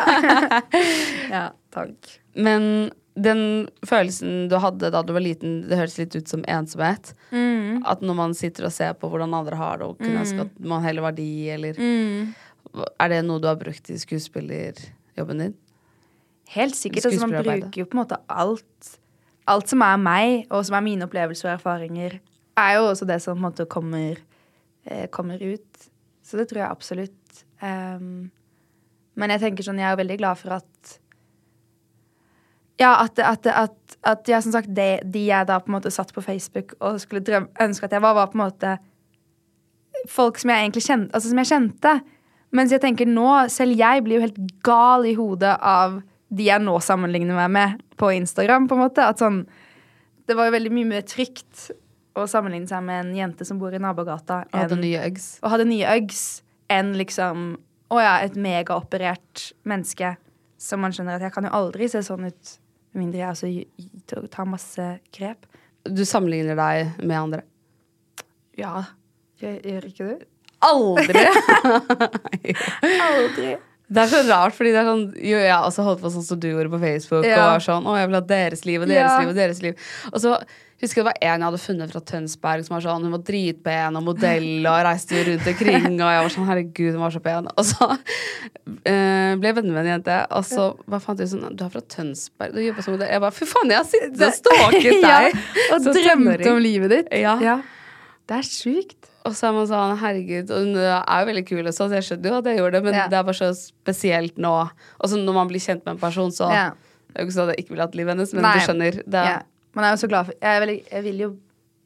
ja, takk. Men den følelsen du hadde da du var liten, det høres litt ut som ensomhet. Mm. At når man sitter og ser på hvordan andre har det, og kunne ønske at man heller var de, eller Mm. Er det noe du har brukt i skuespillerjobben din? Helt sikkert. Altså, man bruker jo på en måte alt. Alt som er meg, og som er mine opplevelser og erfaringer, er jo også det som på en måte kommer, kommer ut. Så det tror jeg absolutt. Um, men jeg tenker sånn, jeg er veldig glad for at Ja, at, at, at, at ja, som sagt, de, de jeg da på en måte satt på Facebook og skulle drøm, ønske at jeg var, var på en måte folk som jeg egentlig kjente, altså som jeg kjente. Mens jeg tenker nå, selv jeg blir jo helt gal i hodet av de jeg nå sammenligner meg med på Instagram, på en måte. At sånn, det var jo veldig mye mer trygt å sammenligne seg med en jente som bor i nabogata, Og hadde nye øggs, og hadde nye Uggs, enn liksom Å ja, et megaoperert menneske som man skjønner at jeg kan jo aldri se sånn ut, med mindre jeg også tar masse grep. Du sammenligner deg med andre? Ja, gjør, gjør ikke du? Aldri! Aldri. Det er så rart, fordi det er sånn Jo, jeg har også holdt på sånn som du gjorde på Facebook. Ja. Og var sånn, å, jeg vil ha deres liv og deres Ja. liv og deres liv. Og så husker jeg det var en jeg hadde funnet fra Tønsberg som var sånn, hun var dritpen og modell og reiste rundt omkring. Og jeg var sånn, herregud, hun var så pen. Og så øh, ble jeg venner med en jente, og så bare fant jeg ut sånn, du er fra Tønsberg, du jobber som modell. Jeg bare, fy faen, jeg har sittet og stalket deg. ja, og drømt om livet ditt. Ja. Det er sjukt. Og så er man sånn, herregud, og hun er jo veldig kul, også, så jeg skjønner jo at jeg gjorde det, men Ja. det er bare så spesielt nå. Og så når man blir kjent med en person, så Ja. Det er jo ikke sånn at jeg ikke vil ha et liv hennes, men Nei. du skjønner. Det Ja. Man er jo så glad for jeg er, veldig, jeg, vil jo,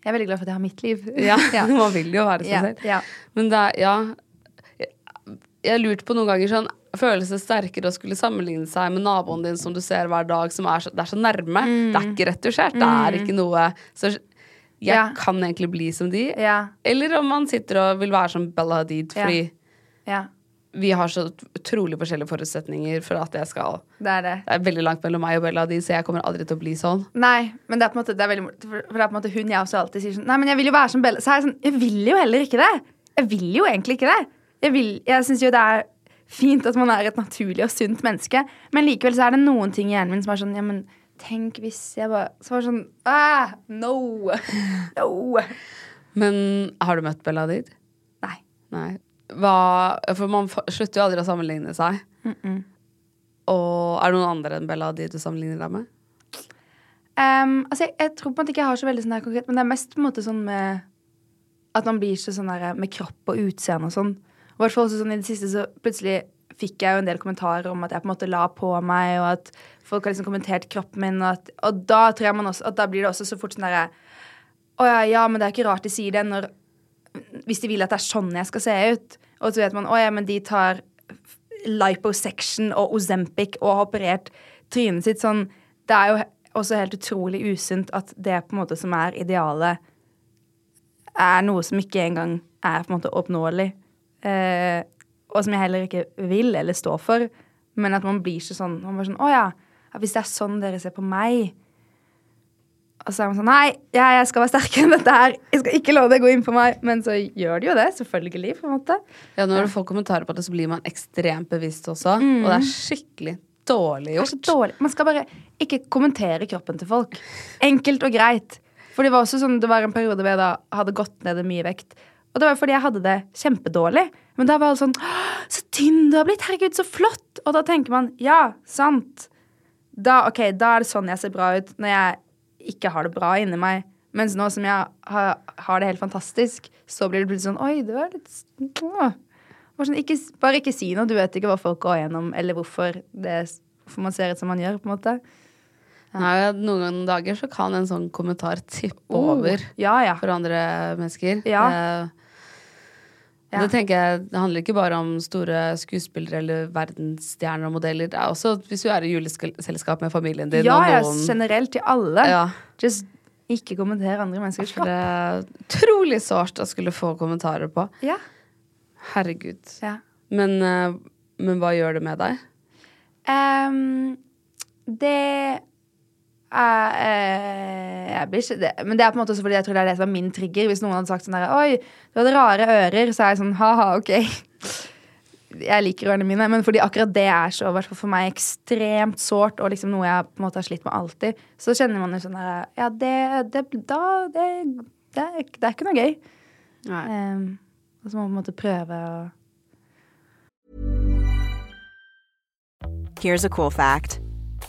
jeg er veldig glad for at jeg har mitt liv. Ja, man vil jo være seg selv. ja. Men det er, ja Jeg, har lurte på noen ganger sånn Føles det sterkere å skulle sammenligne seg med naboen din som du ser hver dag, som er så, det er så nærme? Det er ikke retusjert. Det er ikke noe Så jeg. Ja. kan egentlig bli som de. Ja. Eller om man sitter og vil være som Bella Hadid, fordi ja. vi har så utrolig forskjellige forutsetninger for at jeg skal Det er det. Det er veldig langt mellom meg og Bella Hadid, så jeg kommer aldri til å bli sånn. Nei, men det er på en måte, det er veldig for det er på en måte hun jeg også alltid sier sånn Nei, men jeg vil jo være som Bella. Så er jeg sånn Jeg vil jo heller ikke det. Jeg vil jo egentlig ikke det. Jeg, vil, jeg syns jo det er fint at man er et naturlig og sunt menneske, men likevel så er det noen ting i hjernen min som er sånn Ja, men tenk hvis jeg bare Så var det sånn ah, No. No. Men har du møtt Bella Did? Nei. Nei. Hva, for man slutter jo aldri å sammenligne seg. Og er det noen andre enn Bella Did du sammenligner deg med? Um, altså jeg, jeg tror på en måte ikke jeg har så veldig sånn her konkret, men det er mest på en måte sånn med At man blir så sånn der med kropp og utseende og sånn. Og hvert fall også sånn i det siste så plutselig fikk jeg jo en del kommentarer om at jeg på en måte la på meg, og at folk har liksom kommentert kroppen min, og, at, og da tror jeg man også At da blir det også så fort sånn derre Å ja, ja, men det er ikke rart de sier det når Hvis de vil at det er sånn jeg skal se ut. Og så vet man Å ja, men de tar liposection og Ozempic og har operert trynet sitt sånn Det er jo også helt utrolig usunt at det på en måte som er idealet, er noe som ikke engang er på en måte oppnåelig. Eh, og som jeg heller ikke vil eller står for. Men at man blir ikke sånn man bare sånn, Å ja. hvis det er sånn dere ser på meg Og så er man sånn Nei, ja, jeg skal være sterkere enn dette her. Jeg skal ikke love det gå inn på meg. Men så gjør de jo det. Selvfølgelig, på en måte. Ja, når du får kommentarer på det, så blir man ekstremt bevisst også. Og det er skikkelig dårlig Det er så gjort. dårlig. Man skal bare ikke kommentere kroppen til folk. Enkelt og greit. For det var også sånn, det var en periode hvor jeg da hadde gått ned i mye vekt. Og det var fordi jeg hadde det kjempedårlig. Men da var alle sånn Så tynn du har blitt! Herregud, så flott! Og da tenker man ja, sant. Da, okay, da er det sånn jeg ser bra ut når jeg ikke har det bra inni meg. Mens nå som jeg har, har det helt fantastisk, så blir det plutselig sånn Oi, du er litt åh. Sånn, ikke, bare ikke si noe. Du vet ikke hva folk går gjennom, eller hvorfor, det, hvorfor man ser ut som man gjør. på en måte. Nei, noen dager så kan en sånn kommentar tippe Oh, over Ja, ja. for andre mennesker. Ja. Eh, Ja. Det tenker jeg, det handler ikke bare om store skuespillere eller verdensstjerner og modeller. Det er også hvis du er i juleselskap med familien din Ja, ja, noen generelt til alle. Ja. Just ikke kommentere andre menneskers kropp. det er utrolig sårt å skulle få kommentarer på. Ja. Herregud. ja. Men, eh, men hva gjør det med deg? Um, det jeg blir ikke det. Men det er på en måte også fordi jeg tror det er det som er min trigger. Hvis noen hadde sagt sånn der Oi, du hadde rare ører, så er jeg sånn ha-ha, ok. Jeg liker ørene mine, men fordi akkurat det er så, hvert for meg, ekstremt sårt, og liksom noe jeg på en måte har slitt med alltid, så kjenner man jo sånn der Ja, det, det Da det, det, er, det er ikke noe gøy. Ehm, og så må man på en måte prøve å Here's a cool fact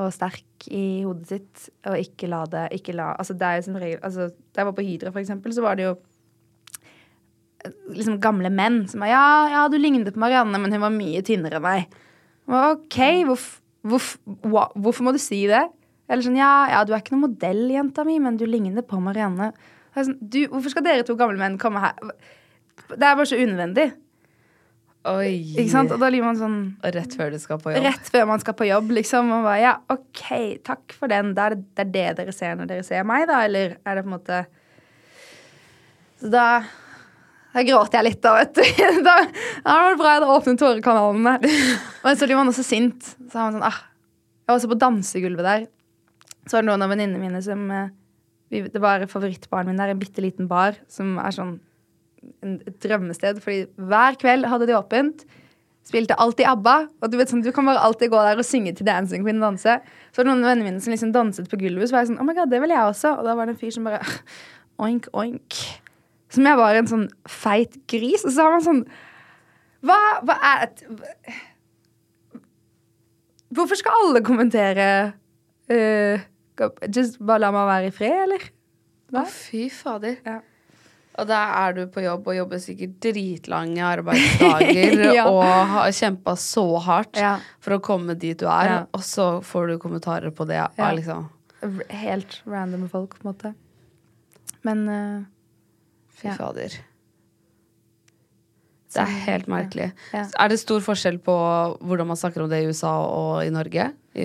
og sterk i hodet sitt, og ikke la det ikke la, altså det er jo som regel, altså Da jeg var på Hydra, for eksempel, så var det jo eh, liksom gamle menn som var Ja, ja, du lignet på Marianne, men hun var mye tynnere enn meg. OK, hvorf, hvorf, hva, hvorfor må du si det? Eller sånn Ja, ja, du er ikke noen modell, jenta mi, men du ligner på Marianne. Sånn, du, hvorfor skal dere to gamle menn komme her? Det er bare så unødvendig. Oi. Ikke sant? Og da blir man sånn Og rett før du skal på jobb. Rett før man skal på jobb, liksom. Og bare, ja, OK, takk for den. Det er det, det er det dere ser når dere ser meg, da? Eller er det på en måte Så da da gråter jeg litt, da, vet du. Da, da var det bra jeg hadde åpnet tårekanalene. Men så blir man også sint. Så har man sånn, ah. Jeg var også på dansegulvet der. Så var det noen av venninnene mine som eh, Det var favorittbaren min der, en bitte liten bar som er sånn et drømmested. Fordi hver kveld hadde de åpent. Spilte alltid ABBA. Og du vet sånn, du kan bare alltid gå der og synge til Dancing Queen og danse. Så var det noen av vennene mine som liksom danset på gulvet. Så var jeg sånn, oh my god, det vil jeg også. Og da var det en fyr som bare oink, oink. Som jeg var en sånn feit gris. Og så har man sånn Hva, hva er et Hvorfor skal alle kommentere uh, Just bare la meg være i fred, eller? Å, fy fader. Ja. Og da er du på jobb og jobber sikkert dritlange arbeidsdager Ja. og har kjempa så hardt Ja. for å komme dit du er, Ja. og så får du kommentarer på det. Liksom. Helt random folk, på en måte. Men uh, Fy fader. Det er helt merkelig. Er det stor forskjell på hvordan man snakker om det i USA og i Norge? I,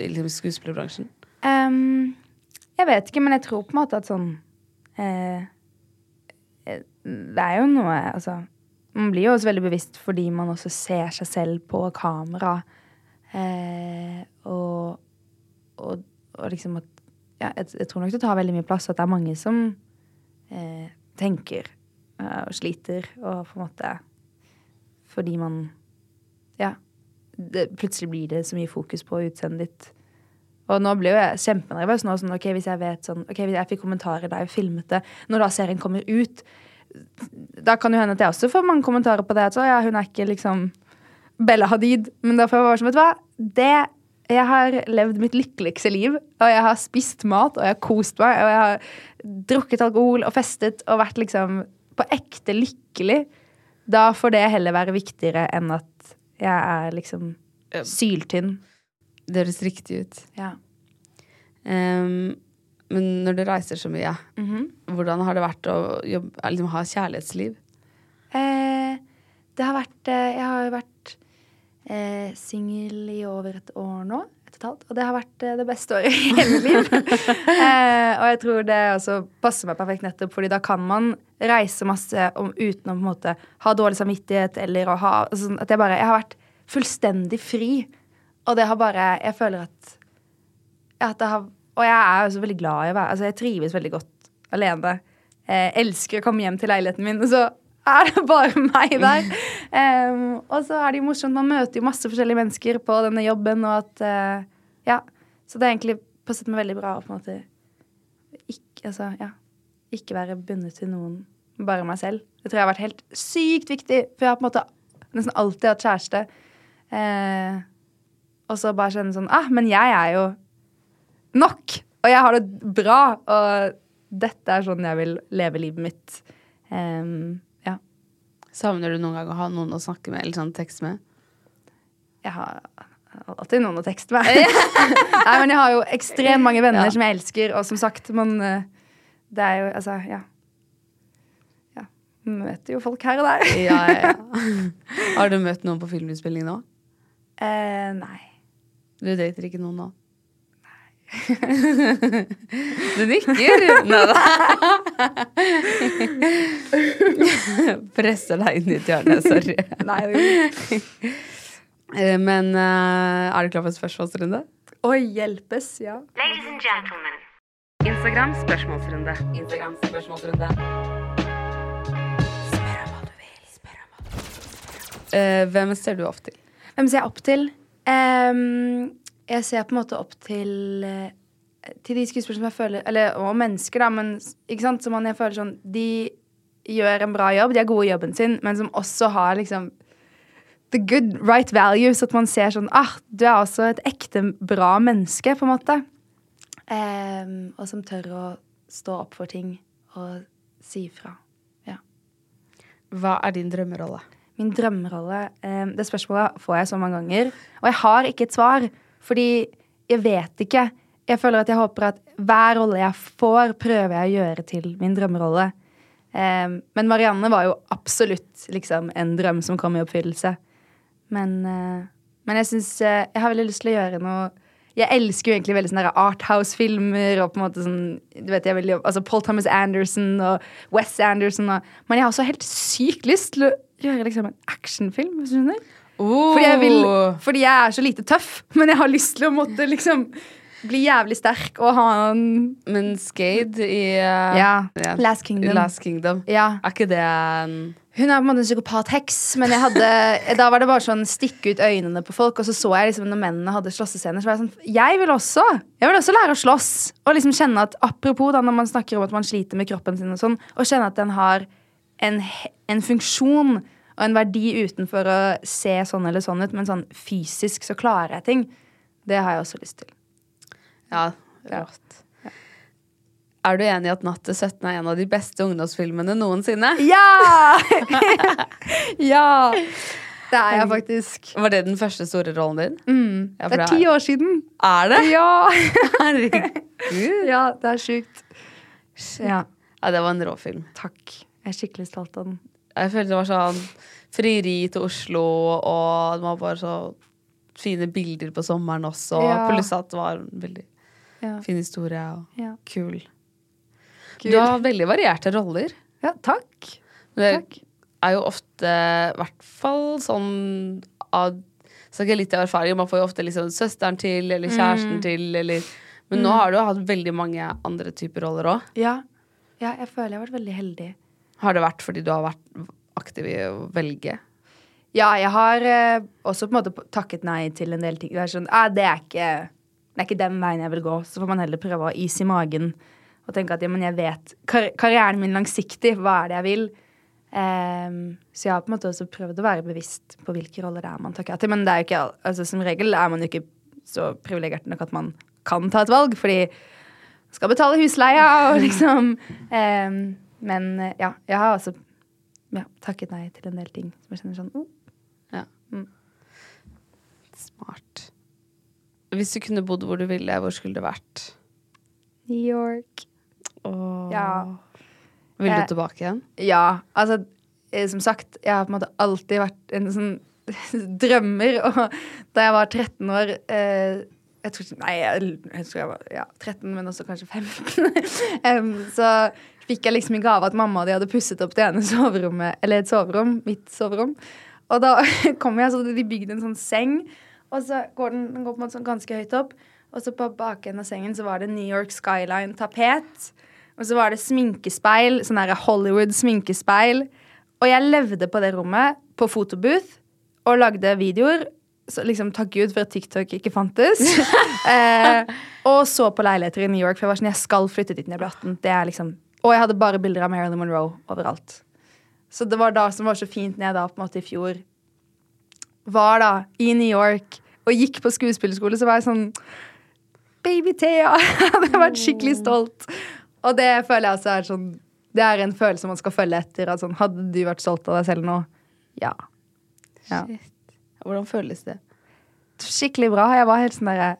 i liksom skuespillerbransjen? Um, jeg vet ikke, men jeg tror på en måte at sånn eh, Det er jo noe Altså, man blir jo også veldig bevisst fordi man også ser seg selv på kamera. Eh, og, og, og liksom at ja, jeg, jeg tror nok det tar veldig mye plass, at det er mange som eh, tenker eh, og sliter, og på en måte Fordi man Ja. Det, plutselig blir det så mye fokus på utseendet ditt. Og nå blir jo jeg kjempenervøs nå. Sånn, ok, Hvis jeg vet sånn, ok, hvis jeg fikk kommentarer da jeg filmet det, når da serien kommer ut Da kan jo hende at jeg også får mange kommentarer på det. At så, ja, hun er ikke liksom Bella Hadid. Men da får jeg bare som, vet du hva. Det Jeg har levd mitt lykkeligste liv. Og jeg har spist mat, og jeg har kost meg, og jeg har drukket alkohol og festet og vært liksom på ekte lykkelig. Da får det heller være viktigere enn at jeg er liksom syltynn. Det høres riktig ut. Ja. Ehm, men når du reiser så mye, Mhm. hvordan har det vært å jobbe, liksom, ha kjærlighetsliv? Eh, det har vært eh, Jeg har vært eh, singel i over et år nå. Et og et halvt. Og det har vært eh, det beste året i hele mitt liv. eh, og jeg tror det også passer meg perfekt nettopp, fordi da kan man reise masse om, uten å på en måte ha dårlig samvittighet eller å ha altså, sånn at jeg bare Jeg har vært fullstendig fri. Og det har bare Jeg føler at, at det har Og jeg er også veldig glad i å være Altså, jeg trives veldig godt alene. Jeg elsker å komme hjem til leiligheten min, og så er det bare meg der. um, og så er det jo morsomt. Man møter jo masse forskjellige mennesker på denne jobben, og at uh, Ja. Så det er egentlig passet meg veldig bra å på en måte ikke, altså, ja, ikke være bundet til noen, bare meg selv. Det tror jeg har vært helt sykt viktig, for jeg har på en måte nesten alltid hatt kjæreste. Eh, og så bare kjenne sånn Ah, men jeg er jo nok! Og jeg har det bra, og dette er sånn jeg vil leve livet mitt. Um, ja. Savner du noen gang å ha noen å snakke med eller sånn tekst med? Jeg har alltid noen å tekste med. Nei, men jeg har jo ekstremt mange venner Ja. som jeg elsker, og som sagt, man eh, Det er jo Altså, ja. Ja. Møter jo folk her og der. Ja, ja, ja. Har du møtt noen på filminnspilling nå? Eh, nei. Du dater ikke noen nå? Du nikker! Nei da. Presser deg inn i et hjørne. Sorry. Nei, Eh, Men uh, er du klar for spørsmålsrunde? Å hjelpes, ja. Ladies and gentlemen. Instagram spørsmålsrunde. Instagram spørsmålsrunde. Spør om hva du vil Hvem ser du opp til? Hvem ser jeg opp til? Ehm, jeg ser på en måte opp til eh, Til de skuespillerne som jeg føler Eller og mennesker, da, men ikke sant? Som man, jeg føler sånn De gjør en bra jobb, de er gode i jobben sin, men som også har liksom the good right values. At man ser sånn Ah, du er også et ekte bra menneske, på en måte. Um, og som tør å stå opp for ting og si ifra. Ja. Hva er din drømmerolle? Min drømmerolle um, Det spørsmålet får jeg så mange ganger. Og jeg har ikke et svar, fordi jeg vet ikke. Jeg føler at jeg håper at hver rolle jeg får, prøver jeg å gjøre til min drømmerolle. Um, men Marianne var jo absolutt liksom en drøm som kom i oppfyllelse. Men, uh, men jeg syns uh, Jeg har veldig lyst til å gjøre noe Jeg elsker jo egentlig veldig sånne Arthouse-filmer og på en måte sånn du vet, jeg veldig, altså Paul Thomas Anderson og Wes Anderson. Og, men jeg har også helt sykt lyst til å gjøre liksom en actionfilm. hvis du skjønner? Fordi jeg, vil, fordi jeg er så lite tøff, men jeg har lyst til å måtte liksom bli jævlig sterk og ha en Men Skade i uh, Ja. ja. Last Kingdom. Last Kingdom. Ja. Er ikke det en Hun er på en måte en psykopat-heks, men jeg hadde, da var det bare sånn stikke ut øynene på folk, og så så jeg liksom når mennene hadde slåssescener, så var jeg sånn Jeg vil også! Jeg vil også lære å slåss! Og liksom kjenne at apropos da når man snakker om at man sliter med kroppen sin og sånn, og kjenne at den har en, en funksjon og en verdi utenfor å se sånn eller sånn ut, men sånn fysisk så klarer jeg ting. Det har jeg også lyst til. Ja, rått. Er du enig i at Natt til 17 er en av de beste ungdomsfilmene noensinne? Ja! ja! Det er jeg faktisk. Var det den første store rollen din? Ja, Det er ti år siden. Er det? Ja! Herregud. ja, det er sjukt. Ja. Ja, det var en rå film. Takk. Jeg er skikkelig stolt av den. Jeg følte det var sånn frieri til Oslo, og det var bare så fine bilder på sommeren også. Ja. Pluss at det var en veldig Ja. fin historie og Ja. kul. Kul. Du har veldig varierte roller. ja, takk. Det Takk. er jo ofte, i hvert fall sånn av Snakker litt av erfaring, man får jo ofte liksom søsteren til, eller Mm. kjæresten til, eller Men nå har du hatt veldig mange andre typer roller òg. Ja. ja, jeg føler jeg har vært veldig heldig. Har det vært fordi du har vært aktiv i å velge? Ja, jeg har eh, også på en måte takket nei til en del ting. Det er sånn, ah, det, er ikke, det er ikke den veien jeg vil gå. Så får man heller prøve å ha is i magen og tenke at ja, men jeg vet kar karrieren min langsiktig. Hva er det jeg vil? Eh, så jeg har på en måte også prøvd å være bevisst på hvilke roller det er man takker ja til. Men det er jo ikke, altså, som regel er man jo ikke så privilegert nok at man kan ta et valg, fordi man skal betale husleia og liksom ehm, Men eh, ja, jeg har også ja, takket nei til en del ting som jeg kjenner sånn oh, Ja. Mm. Smart. Hvis du kunne bodd hvor du ville, hvor skulle det vært? New York. Åh. Ja. Vil Jeg- du tilbake igjen? Ja, altså eh, Som sagt, jeg har på en måte alltid vært en sånn drømmer. Og da jeg var 13 år eh, jeg tror ikke, Nei, jeg, jeg tror jeg var ja, 13, men også kanskje 15. um, så fikk jeg liksom i gave at mamma og de hadde pusset opp det ene soverommet, eller et soverom, mitt soverom. Og da kom jeg, så de bygde en sånn seng, og så går den, den går på en måte sånn ganske høyt opp. Og så på bakenden av sengen så var det New York Skyline-tapet. Og så var det sminkespeil, sånn der Hollywood-sminkespeil. Og jeg levde på det rommet, på fotobooth, og lagde videoer. Så liksom, takk Gud for at TikTok ikke fantes. eh, og så på leiligheter i New York, for jeg var sånn, jeg skal flytte dit når jeg blir 18. Det er liksom, og jeg hadde bare bilder av Marilyn Monroe overalt. Så det var da som var så fint når jeg da på en måte i fjor var da i New York og gikk på skuespillerskole, så var jeg sånn Baby Thea! Jeg hadde vært skikkelig stolt. Og det føler jeg også er sånn Det er en følelse man skal følge etter. At sånn, hadde du vært stolt av deg selv nå? Ja. ja. Hvordan føles det? Skikkelig bra. Jeg var helt sånn derre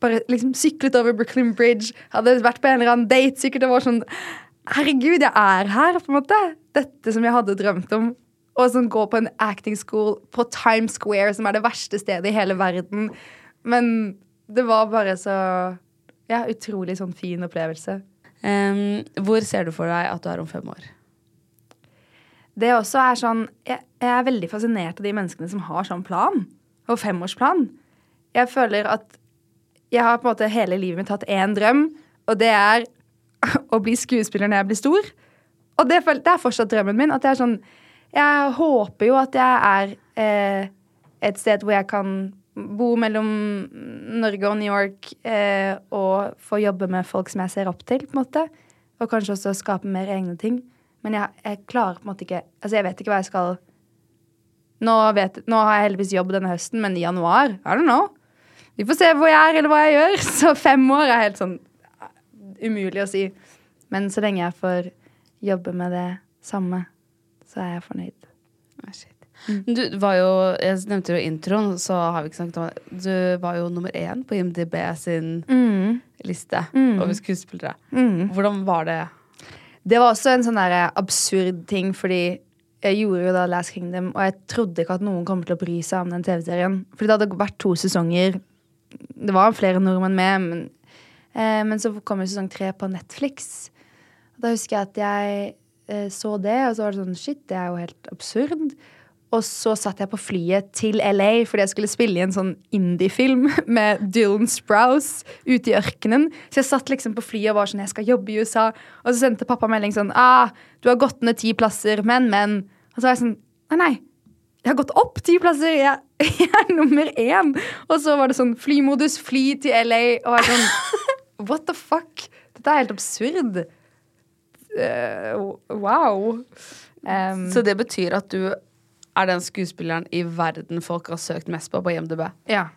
Bare liksom syklet over Brooklyn Bridge, hadde vært på en eller annen date, sikkert det var sånn Herregud, jeg er her, på en måte. Dette som jeg hadde drømt om. Og som gå på en acting school på Times Square, som er det verste stedet i hele verden. Men det var bare så Ja, utrolig sånn fin opplevelse. Um, hvor ser du for deg at du er om fem år? Det også er sånn jeg, jeg er veldig fascinert av de menneskene som har sånn plan. Og femårsplan. Jeg føler at jeg har på en måte hele livet mitt hatt én drøm, og det er å bli skuespiller når jeg blir stor. Og det, det er fortsatt drømmen min. At jeg er sånn Jeg håper jo at jeg er eh, et sted hvor jeg kan bo mellom Norge og New York eh, og få jobbe med folk som jeg ser opp til, på en måte. Og kanskje også skape mer egne ting. Men jeg, jeg klarer på en måte ikke Altså, jeg vet ikke hva jeg skal nå, vet, nå har jeg heldigvis jobb denne høsten, men i januar I don't know. Vi får se hvor jeg er, eller hva jeg gjør. Så fem år er helt sånn umulig å si. Men så lenge jeg får jobbe med det samme, så er jeg fornøyd. Oh, shit. Du var jo, Jeg nevnte jo introen, så har vi ikke snakket om det. Du var jo nummer én på IMDb sin liste over skuespillere. Hvordan var det? Det var også en sånn der absurd ting, fordi jeg gjorde jo da Last Kingdom, og jeg trodde ikke at noen kom til å bry seg om den TV-serien. Fordi det hadde vært to sesonger. Det var flere nordmenn med, men, eh, men så kom jo sesong tre på Netflix. Da husker jeg at jeg eh, så det, og så var det sånn Shit, det er jo helt absurd. Og så satt jeg på flyet til LA fordi jeg skulle spille i en sånn indie-film med Dylan Sprouse ute i ørkenen. Så jeg satt liksom på flyet og var sånn Jeg skal jobbe i USA. Og så sendte pappa melding sånn ah, Du har gått ned ti plasser, men, men. Og så var jeg sånn Nei, nei. Jeg har gått opp ti plasser. Jeg, jeg er nummer én. Og så var det sånn flymodus, fly til LA. Og jeg sånn What the fuck? Dette er helt absurd. Uh, wow. Um, Så det betyr at du er den skuespilleren i verden folk har søkt mest på på IMDb? ja.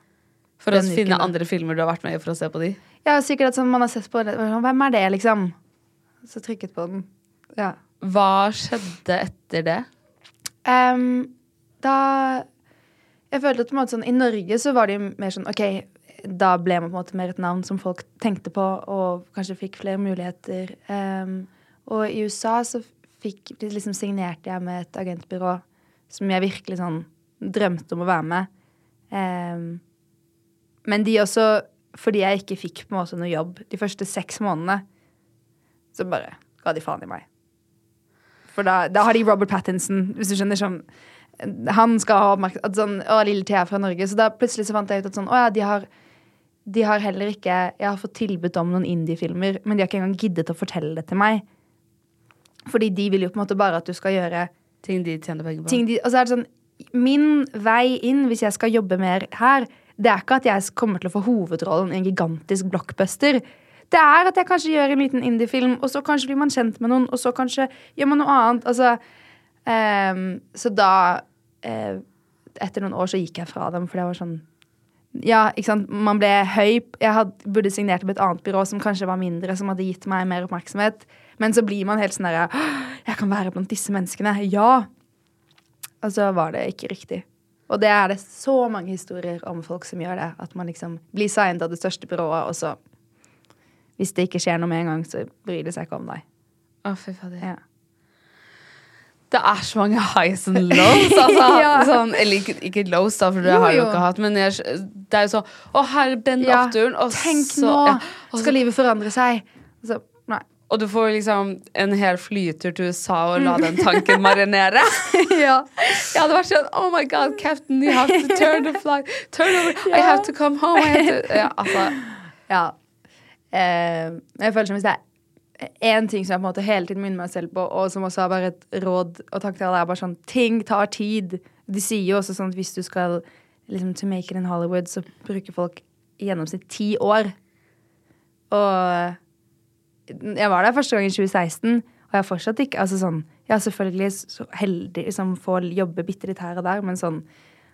For å finne andre filmer du har vært med i for å se på de? Ja, sikkert at man har sett på Hvem er det, liksom? Så trykket på den. Ja. Hva skjedde etter det? Um, da Jeg følte at på en måte sånn, I Norge så var det jo mer sånn OK, da ble man på en måte mer et navn som folk tenkte på, og kanskje fikk flere muligheter. Um, og i USA så fikk, liksom signerte jeg med et agentbyrå som jeg virkelig sånn drømte om å være med. Um, men de også, fordi jeg ikke fikk på en måte noe jobb de første seks månedene, så bare ga de faen i meg. For da, da har de Robert Pattinson, hvis du skjønner, som Han skal ha oppmerksomhet sånn, Å, lille Thea fra Norge. Så da plutselig så fant jeg ut at sånn Å ja, de har de har heller ikke Jeg har fått tilbud om noen indie-filmer, men de har ikke engang giddet å fortelle det til meg. Fordi de vil jo på en måte bare at du skal gjøre Ting de tjener penger på. ting de, Og så er det sånn Min vei inn, hvis jeg skal jobbe mer her, det er ikke at jeg kommer til å få hovedrollen i en gigantisk blockbuster. Det er at jeg kanskje gjør en liten indie-film, og så kanskje blir man kjent med noen, og så kanskje gjør man noe annet. Altså, um, så da uh, Etter noen år så gikk jeg fra dem, for det var sånn ja, ikke sant. Man ble høy. Jeg hadde, burde signert med et annet byrå som kanskje var mindre, som hadde gitt meg mer oppmerksomhet. Men så blir man helt sånn derre Jeg kan være blant disse menneskene. Ja. Og så var det ikke riktig. Og det er det så mange historier om folk som gjør det. At man liksom blir signet av det største byrået, og så Hvis det ikke skjer noe med en gang, så bryr det seg ikke om deg. Å, fy fader. Ja. Det er så mange highs and lows, altså. Ja. sånn, eller ikke, ikke lows, da, for det Jo, har jeg jo ikke hatt. Men jeg, det er jo sånn Å, herre, bend Ja, oppturen. Og Tenk så, nå! ja, og så- Skal livet forandre seg? Så. Og du får liksom en hel flytur til USA og la den tanken marinere. ja. Jeg hadde vært sånn Oh my God, captain, you have to turn the flag. Turn over. I have to come home. I have to. Ja, altså. Ja. Eh, jeg føler som hvis det er én ting som jeg på en måte hele tiden minner meg selv på, og som også er bare et råd og takk til alle, er bare sånn Ting tar tid. De sier jo også sånn at hvis du skal liksom to make it in Hollywood, så bruker folk i gjennomsnitt ti år. Og jeg var der første gang i 2016, og jeg fortsatt ikke altså sånn, Jeg er selvfølgelig så heldig som får jobbe bitte litt her og der, men sånn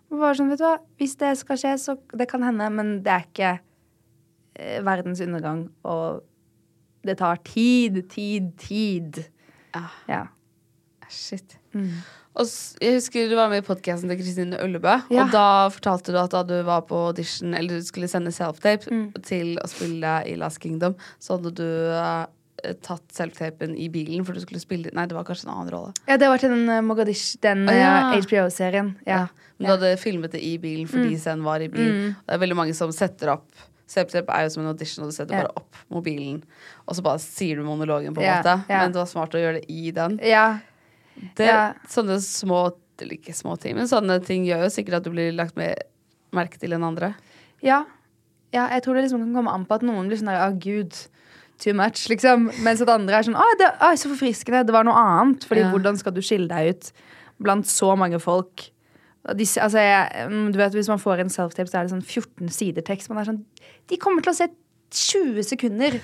bare sånn, vet du hva, Hvis det skal skje, så det kan hende, men det er ikke eh, verdens undergang. Og det tar tid, tid, tid. Ja. Ja. Shit. Og jeg husker du var med i podkasten til Kristine Ullebø. Ja. Og da fortalte du at da du var på audition, eller du skulle sende self-tape Mm. til å spille i Last Kingdom, så hadde du uh, tatt self-tapen i bilen for du skulle spille Nei, det var kanskje en annen rolle. ja, det var til den uh, Mogadish, den Å, ja. eh, HBO-serien. Ja. Men du hadde filmet det i bilen fordi scenen var i bilen. Det er veldig mange som setter opp Self-tape er jo som en audition, og du setter bare opp mobilen, og så bare sier du monologen, på en måte. Men det var smart å gjøre det i den. Det. Sånne små Eller ikke små ting, men sånne ting gjør jo sikkert at du blir lagt mer merke til enn andre. Ja. ja. Jeg tror det liksom kan komme an på at noen blir sånn der Å, gud. Too much, liksom. Mens at andre er sånn Å, det, å så forfriskende. Det var noe annet. Fordi Ja. hvordan skal du skille deg ut blant så mange folk? De, altså, jeg, mm, du vet, Hvis man får en self-tape, så er det sånn 14 sider tekst. Man er sånn De kommer til å se 20 sekunder.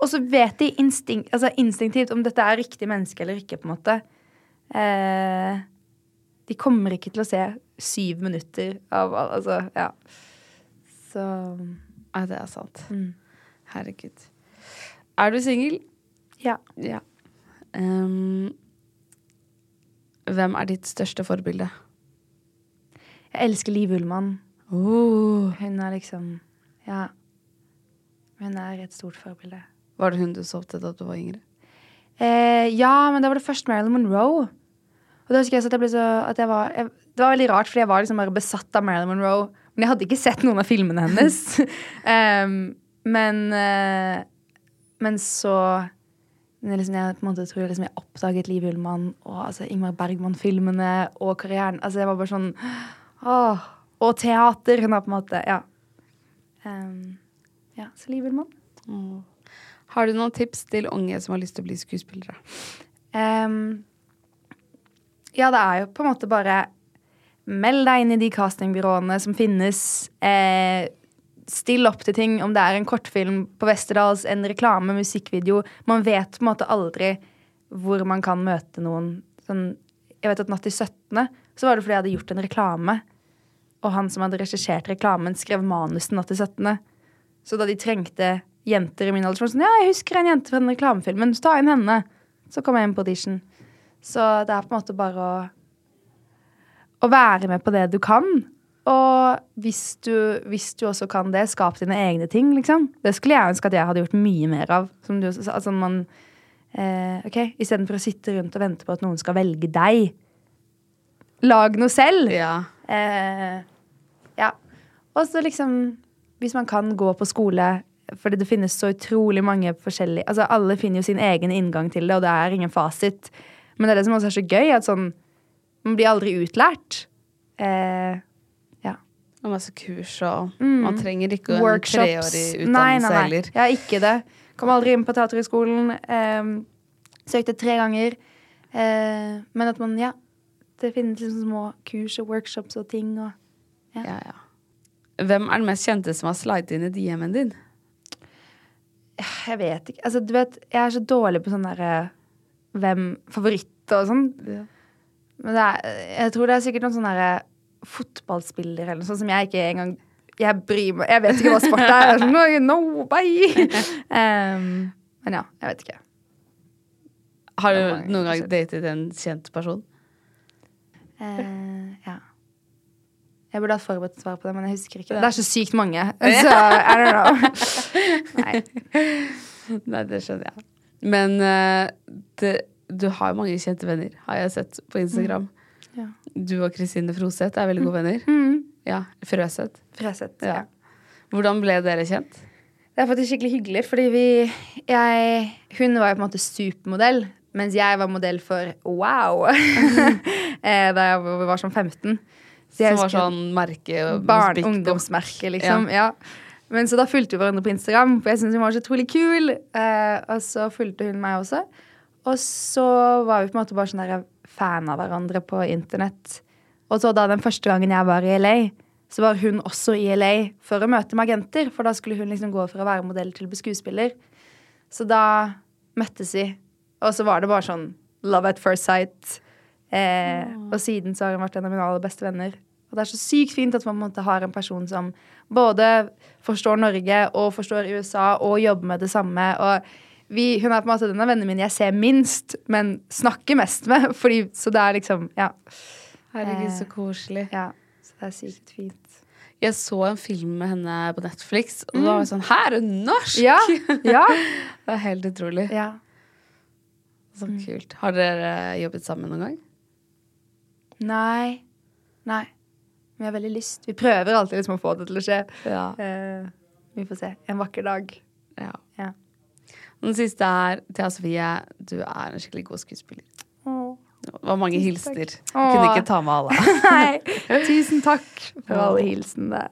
Og så vet de instinkt, altså instinktivt om dette er riktig menneske eller ikke. på en måte. Eh, de kommer ikke til å se syv minutter av al- Altså, ja. Så Ja, det er sant. Mm. Herregud. Er du singel? ja. Ja. Um, hvem er ditt største forbilde? Jeg elsker Liv Ullmann. Oh. Hun er liksom Ja. Hun er et stort forbilde. Var det hun du så opp til da du var yngre? Eh, ja, men da var det først Marilyn Monroe. Og da husker jeg så at jeg ble så at jeg var, jeg, Det var veldig rart, fordi jeg var liksom bare besatt av Marilyn Monroe. Men jeg hadde ikke sett noen av filmene hennes. um, men uh, Men så men jeg liksom, jeg på en måte tror liksom jeg oppdaget Liv Ullmann og altså, Ingmar Bergman-filmene og karrieren. Altså jeg var bare sånn åh, Og teater. Hun har på en måte Ja. Em, ja, så Liv Ullmann. Har du noen tips til unge som har lyst til å bli skuespillere? Um, ja, det er jo på en måte bare Meld deg inn i de castingbyråene som finnes. Eh, still opp til ting, om det er en kortfilm på Westerdals, en reklame, musikkvideo. Man vet på en måte aldri hvor man kan møte noen. Sånn, jeg vet at Natt til 17. så var det fordi jeg hadde gjort en reklame. Og han som hadde regissert reklamen, skrev manus Natt til 17. Så da de trengte jenter i min alder, så var det sånn Ja, jeg husker en jente fra den reklamefilmen, så ta inn henne. Så kom jeg inn på audition. Så det er på en måte bare å å være med på det du kan. Og hvis du, hvis du også kan det, skap dine egne ting, liksom. Det skulle jeg ønske at jeg hadde gjort mye mer av. Som du også sa. Altså man eh, ok, istedenfor å sitte rundt og vente på at noen skal velge deg. Lag noe selv. Ja. Eh. Og så liksom, hvis man kan gå på skole fordi det finnes så utrolig mange forskjellige Altså Alle finner jo sin egen inngang til det, og det er ingen fasit. Men det er det som også er så gøy, at sånn Man blir aldri utlært. Eh, ja. Og masse kurs og Man trenger ikke en Mm. Treårig utdannelse heller. nei, nei, nei. Ja, ikke det. Kom aldri inn på Teaterhøgskolen. Eh, søkte tre ganger. Eh, men at man, ja Det finnes liksom små kurs og workshops og ting og Ja, ja. Hvem er den mest kjente som har slidet inn i DM-en din? Jeg vet ikke. Altså, du vet, jeg er så dårlig på sånn derre Hvem favoritter og sånn. Men det er, jeg tror det er sikkert noen sånne derre fotballspillere eller noe sånt som jeg ikke engang Jeg bryr meg Jeg vet ikke hva sport er. Jeg er sånn, no, no, bye. um, men ja, jeg vet ikke. Har du noen gang datet en kjent person? Eh, ja. Jeg burde hatt forberedt svar på det, men jeg husker ikke. Det er så sykt mange. Så I don't know. Nei. Nei, det skjønner jeg. Men uh, det, du har jo mange kjente venner, har jeg sett på Instagram. Ja. Du og Kristine Froseth er veldig gode venner. Mm. Ja, Frøseth. Frøseth, Ja. Ja. Hvordan ble dere kjent? Det er faktisk skikkelig hyggelig, fordi vi jeg, Hun var jo på en måte supermodell, mens jeg var modell for Wow! Eh, da jeg var- var sånn 15. Som var sånn merke Barn, ungdomsmerke, liksom. Ja. Men så da fulgte vi hverandre på Instagram, for jeg syntes hun var så utrolig kul. Eh, og så fulgte hun meg også. Og så var vi på en måte bare sånn der fan av hverandre på internett. Og så da den første gangen jeg var i LA, så var hun også i LA for å møte magenter. For da skulle hun liksom gå fra å være modell til å bli skuespiller. Så da møttes vi. Og så var det bare sånn love at first sight. Eh, og siden så har hun vært en av mine aller beste venner. Og det er så sykt fint at man på en måte har en person som både forstår Norge og forstår USA og jobber med det samme. Og vi, hun er på en måte den av vennene mine jeg ser minst, men snakker mest med. Fordi, så det er liksom Ja. Herregud, så Eh, koselig. ja så det er sykt fint. Jeg så en film med henne på Netflix, og da var jeg sånn Her er hun norsk! Ja. ja. Det er helt utrolig. ja. Så kult. Har dere jobbet sammen noen gang? Nei. Nei. Jeg har veldig lyst. Vi prøver alltid liksom å få det til å skje. Ja. Uh, vi får se. En vakker dag. ja. Ja. Den siste er Thea Sofie, du er en skikkelig god skuespiller. Åh. Det var mange hilsener. Kunne ikke ta med alle. Nei. Tusen takk for alle hilsenene.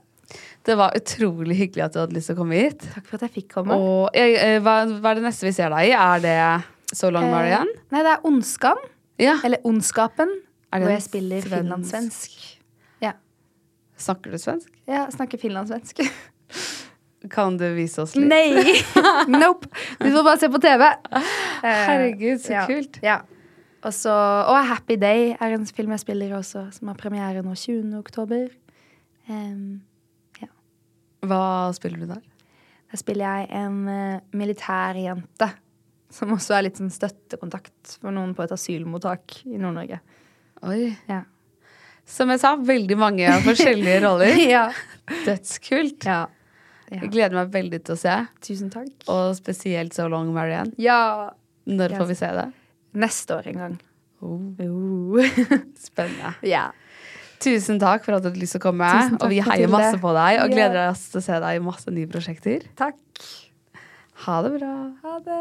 Det var utrolig hyggelig at du hadde lyst til å komme hit. Takk for at jeg fikk komme. Og jeg, eh, hva, hva er det neste vi ser deg i? Er det So Long Marianne? Eh, nei, det er Ondskam. Ja. Eller Ondskapen. Hvor jeg spiller svensk- finlandssvensk. Ja. Snakker du svensk? Jeg snakker finlandssvensk. Kan du vise oss litt? Nei! nope. Du får bare se på TV. Eh, Herregud, så ja. kult. Ja. Og så Og Happy Day er en film jeg spiller også, som har premiere nå 20. oktober. Ja. Hva spiller du der? der spiller jeg en uh, militærjente. Som også er litt sånn støttekontakt for noen på et asylmottak i Nord-Norge. Oi. Ja. Som jeg sa, veldig mange forskjellige roller. ja. Dødskult. ja. Jeg gleder meg veldig til å se. Tusen takk. Og spesielt So Long Marianne. Ja. Når får vi se det? Neste år en gang. Oh. Spennende. ja. Tusen takk for at du hadde lyst til å komme. Og vi heier masse på deg og Ja. gleder oss til å se deg i masse nye prosjekter. Takk. Ha det bra. Ha det.